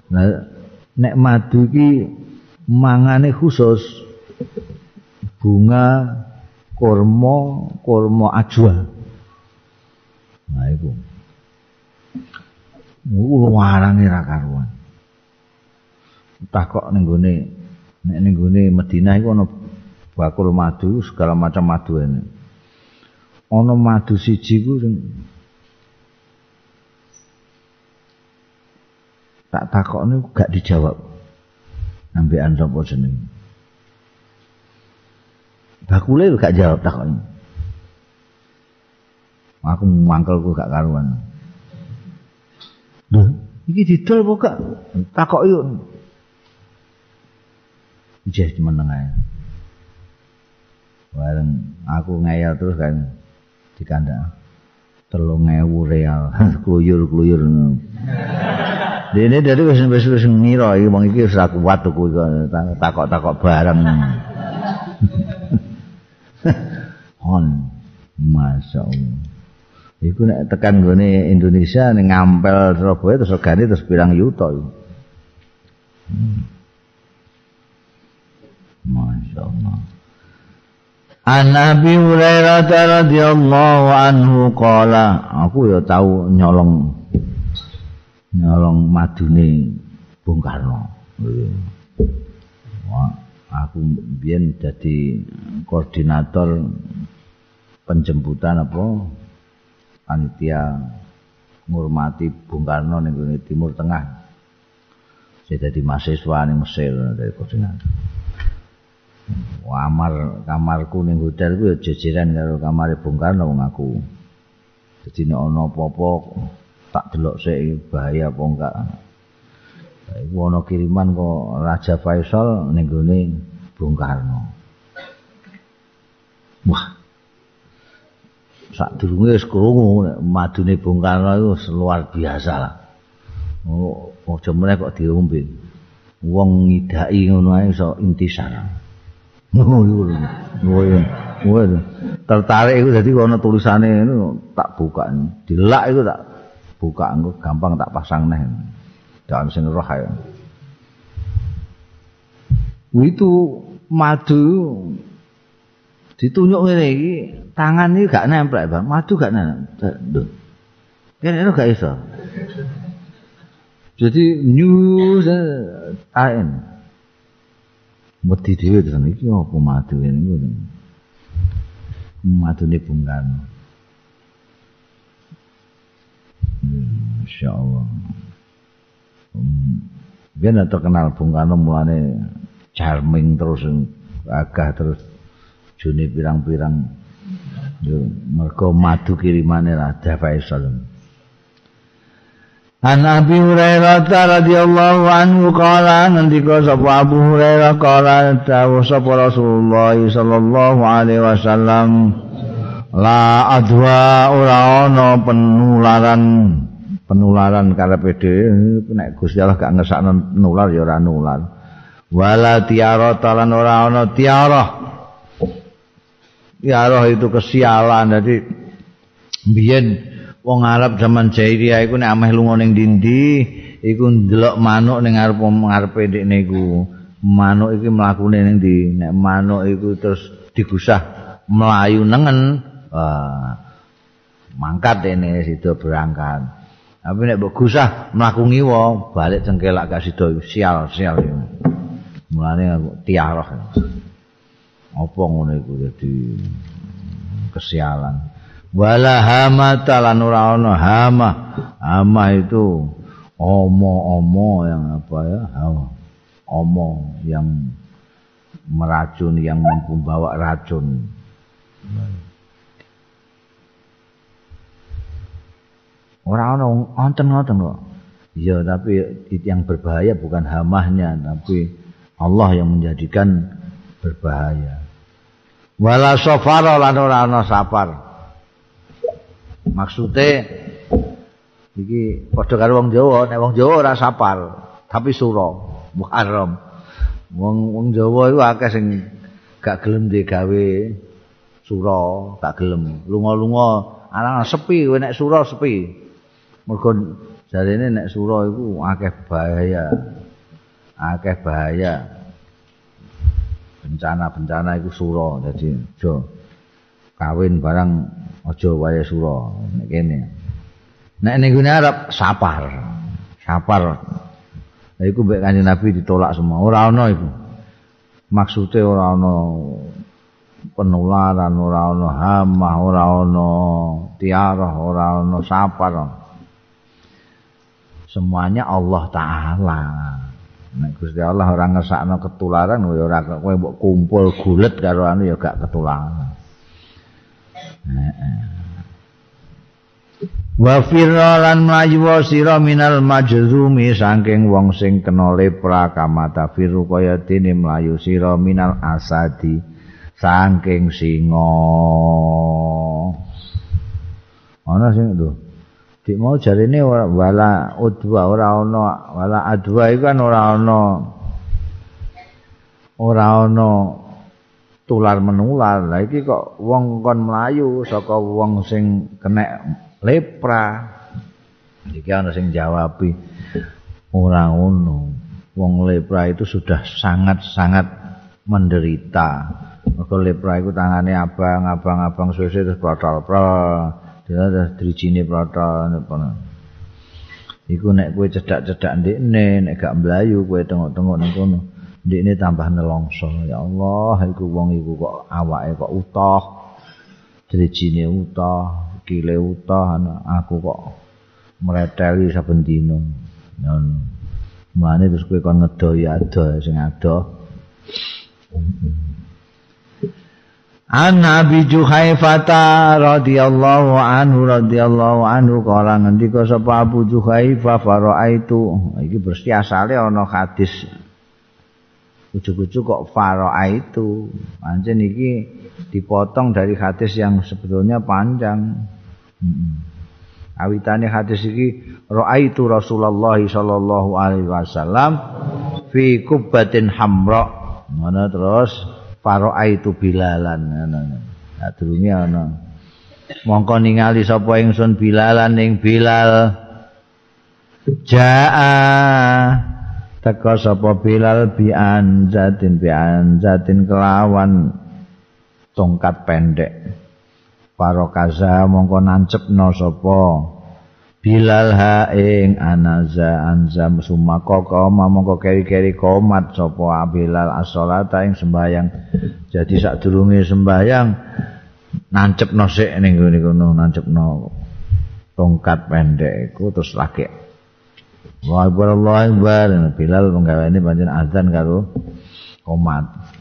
Nah, nek madu iki mangane khusus bunga kurma kurma ajwa. Nah iku. Mu warange ra karuan. Takok ning gone nek ning gone Madinah iku ana bakul madu segala macam madu ini. Ana madu siji ku sing tak takokne gak dijawab. Ambekan sapa jeneng. Bakule gak jawab takokne. Aku mangkelku gak karuan. Lho, iki didol apa gak? Takok yuk. Ijeh meneng ae. Bareng aku ngeyel terus kan di kandang. Telung ewu real, kluyur-kluyur. Dene dari wis wis wis ngira iki wong iki wis kuat tuku takok-takok bareng. Hon, masyaallah. Iku nek tekan gone Indonesia ning ngampel Surabaya terus regane terus pirang yuta iku. Hmm. Masya Allah. An Abi Hurairah radhiyallahu anhu qala, aku ya tahu nyolong nyolong madune Bung Karno. Wah, aku biyen jadi koordinator penjemputan apa panitia ngurmati Bung Karno ning Timur Tengah. Saya jadi mahasiswa ning Mesir dari koordinator. Kamar kamarku ning hotel ku jejeran karo kamar Bung Karno wong aku. Jadi nek ana apa-apa tak delok sik bahaya apa enggak. Iku ana kiriman kok Raja Faisal ning Bung Karno. Wah, sak durunge wis krungu madune Bung Karno iku luar biasa lah. Oh, aja meneh kok diombe. Wong ngidaki ngono ae iso intisar. Oh iya. Tertarik iku dadi ana tulisane ngono tak buka. Dilak iku tak buka engko gampang tak pasang neh. Dalam sing roh ae. Itu madu ditunjuk ngene iki tangan iki gak nempel Bang. Madu gak nempel kene itu gak iso. Jadi news aen mesti dhewe tenan iki apa madu ngono madu ne bungkan insyaallah Biar terkenal Bung Karno mulane charming terus agah terus jone pirang-pirang. Yo mergo madu kirimane Raja Faisal An Abi Hurairah radhiyallahu anhu qala ngendika sapa Abu Hurairah qala dawuh sapa Rasulullah sallallahu alaihi wasallam la adwa ora ana penularan penularan karepe dhewe. Nek Gusti Allah gak ngesakno nular ya ora nular. Wala tiara talan ora ana tiara tiara itu kesialan. Jadi biyen wong Arab zaman jahiliyah iku nek ameh lunga ning dindi iku ndelok manuk ning ngarep ngarepe ndekne iku. Manuk iki mlakune ning ndi? Nek manuk iku terus digusah melayu nengen wah mangkat ini sido berangkat. Tapi nek mbok gusah mlaku ngiwa balik cengkelak gak sido sial sial mulane aku tiarah apa ngono iku? Dadi kesialan. Wala hamata lan ora ana hama. Hama itu omo-omo yang apa ya? Omo yang meracun yang membawa racun. Orang orang onten ngoten kok. Iya tapi yang berbahaya bukan hamahnya tapi Allah yang menjadikan berbahaya wala safara lan ora ana safar maksude iki padha karo wong Jawa nek wong Jawa ora safar tapi sura Muharram. Wong wong Jawa iku akeh sing gak gelem digawe sura, gak gelem. Lunga-lunga ana sepi kowe nek sura sepi. Mergo jarene nek sura iku akeh bahaya. Akeh bahaya. Bencana-bencana iku sura, dadi aja kawin barang aja wae sura nek kene. Nek ning Arab sapar. Sapar Nah, iku mbek Kanjeng Nabi ditolak semua. Ora ana iku. Maksude ora ana penularan, ora ana hama, ora ana tiarah, ora ana sapar. Semuanya Allah taala. Nek Gusti Allah ora ngesakno ketularan ya ora kowe mbok kumpul gulet karo anu ya gak ketularan. Wa firran mlayu sira minal majzumi saking wong sing kena lepra kamata firu kaya dene mlayu sira minal asadi saking singa. Ana sing lho dik mau jarine wala udwa ora ana wala adwa iku kan ora ana. Ora ana tular menular. La iki kok wong kon mlayu saka wong sing kena lepra. Iki ana sing jawabi. Ora ngono. Wong lepra itu sudah sangat-sangat menderita. Mergo lepra iku tangane abang-abang-abang suwe terus protol-protol terus drijine protol iku nek kowe cedak-cedak ndekne nek gak mlayu kowe tengok-tengok nang kono ndekne tambah nelongso ya Allah iku wong iku kok awake kok utuh drijine utuh kile utah aku kok mreteli saben dina. Ngono. Mane terus kowe kon ngedo ya ado sing ado An Nabi Juhaifata radhiyallahu anhu radhiyallahu anhu kala ngendika sapa Abu Juhaifa faraaitu iki bersih asale ana hadis. Ujug-ujug kok faraaitu pancen iki dipotong dari hadis yang sebetulnya panjang. Awitane hadis iki raaitu Rasulullah sallallahu alaihi wasallam fi kubbatin hamra. Mana terus faraaitu bilalan ngono. Nah, durunge ana. Mongko ningali sapa ingsun bilalan ning Bilal. Jaa teka sapa Bilal bi anzatin bi anzatin kelawan tongkat pendek. kaza mongko nancepno sapa Bilal ha ing anaza anzam sumaka koma mongko keri-keri komat sapa Bilal as-salata ing sembayang jadi sadurunge sembayang nancepno sik ning ngene kono nancepno tongkat pendek iku terus lagi. Wa Allah Bilal penggaweane pancen azan karo komat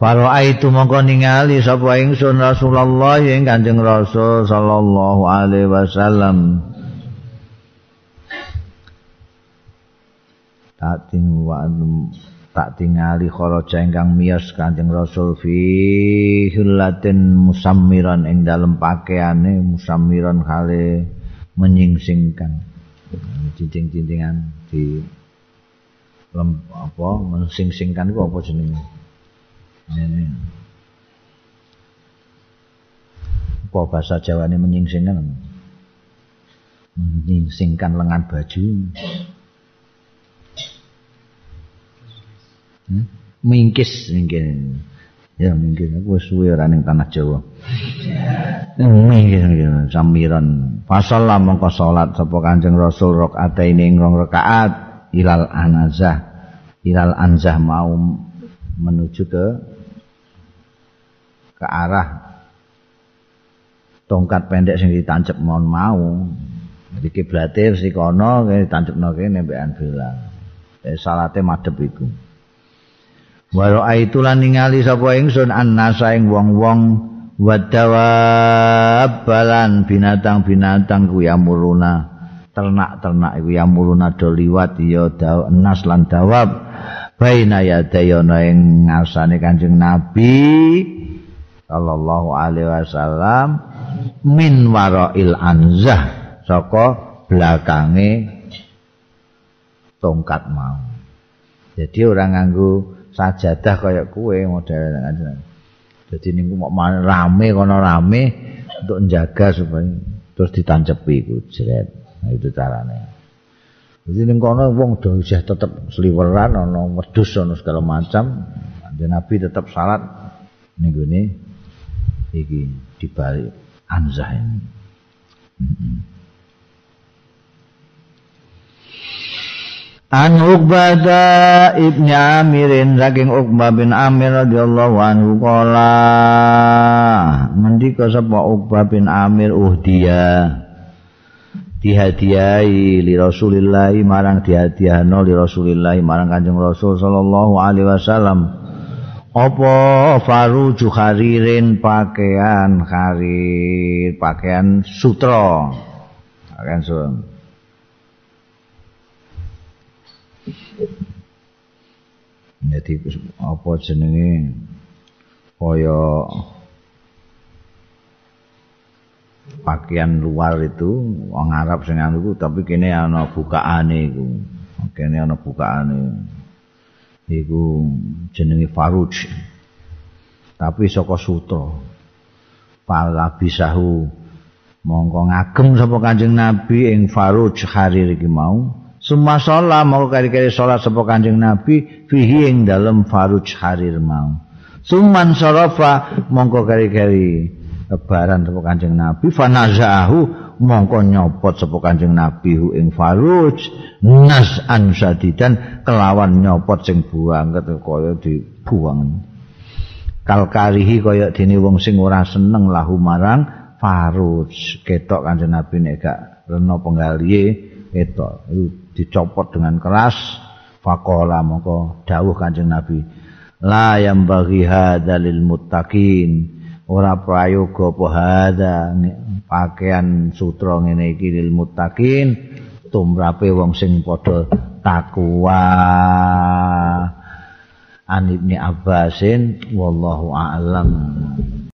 Faro aitu mongko ningali sapa ingsun Rasulullah ing Kanjeng Rasul sallallahu alaihi wasallam. Tak ting tak tingali kharaja ingkang miyos Kanjeng Rasul fi hullatin musammiran ing dalem pakaiane musammiran kale menyingsingkan cincing-cincingan di lem, apa mensingsingkan itu apa jenenge apa bahasa Jawa ini menyingsingkan menyingsingkan lengan baju. Hmm? mingkis mungkin ya mungkin aku suwe ora ning tanah Jawa. Mungkin samiran. Pasal lah mongko salat sapa Kanjeng Rasul rakaat ini rong rakaat. Ilal anazah. Ilal anzah mau menuju ke ke arah tongkat pendek sing ditancep mohon mau. Jadi kiblate si kono ditancepno kene mbekan bilang eh salate madhep iku. Waro aitu lan ningali sapa ingsun annasa ing wong-wong wadawa balan binatang-binatang ku yamuruna ternak-ternak iku yamuruna do liwat ya nas lan dawab. Baina yadayana ing ngarsane Kanjeng Nabi sallallahu alaihi wasallam min warail anzah saka belakange tongkat mau jadi orang nganggo sajadah kaya kue model. Jadi niku mau rame kono rame untuk menjaga supaya terus ditancepi iku jret. Nah itu caranya. Jadi ning kono wong do isih tetep sliweran ana wedhus ana segala macam. Nabi tetap salat ning gone iki di balik anzah ini. An Uqbah ibni Amirin saking Uqbah bin Amir radhiyallahu anhu qala ngendika sapa Uqbah bin Amir uhdiya? Dihadiahi li Rasulillah marang dihadiahno li Rasulillah marang Kanjeng Rasul sallallahu alaihi wasallam apa faruju haririn pakaian harir pakaian sutra pakaian sutra Jadi apa jenenge kaya pakaian luar itu wong Arab sing anu tapi kene ana bukaane iku. Kene ana bukaane. Iku jenenge faruj. Tapi saka sutra. Pala bisahu mongko ngagem sapa Kanjeng Nabi ing faruj harir iki mau. Suma sholat mau kari-kari sholat sapa kanjeng Nabi fihi ing dalem faruj harir mau. Suman sorofa mongko kari-kari lebaran sapa kanjeng Nabi fanazahu mongko nyopot sapa kanjeng Nabi hu ing faruj nas an sadidan kelawan nyopot sing buang kaya dibuang. Kalkarihi kaya dene wong sing ora seneng lahu marang faruj. Ketok kanjeng Nabi nek gak rena penggalihe ketok. Dicopot dengan keras. Faqala mongko dawuh Kanjeng Nabi la yang bagi hadalil muttaqin ora prayoga apa hada pakaian sutra ngene iki lil muttaqin tumrape wong sing padha takwa. An ibni abbasin wallahu a'lam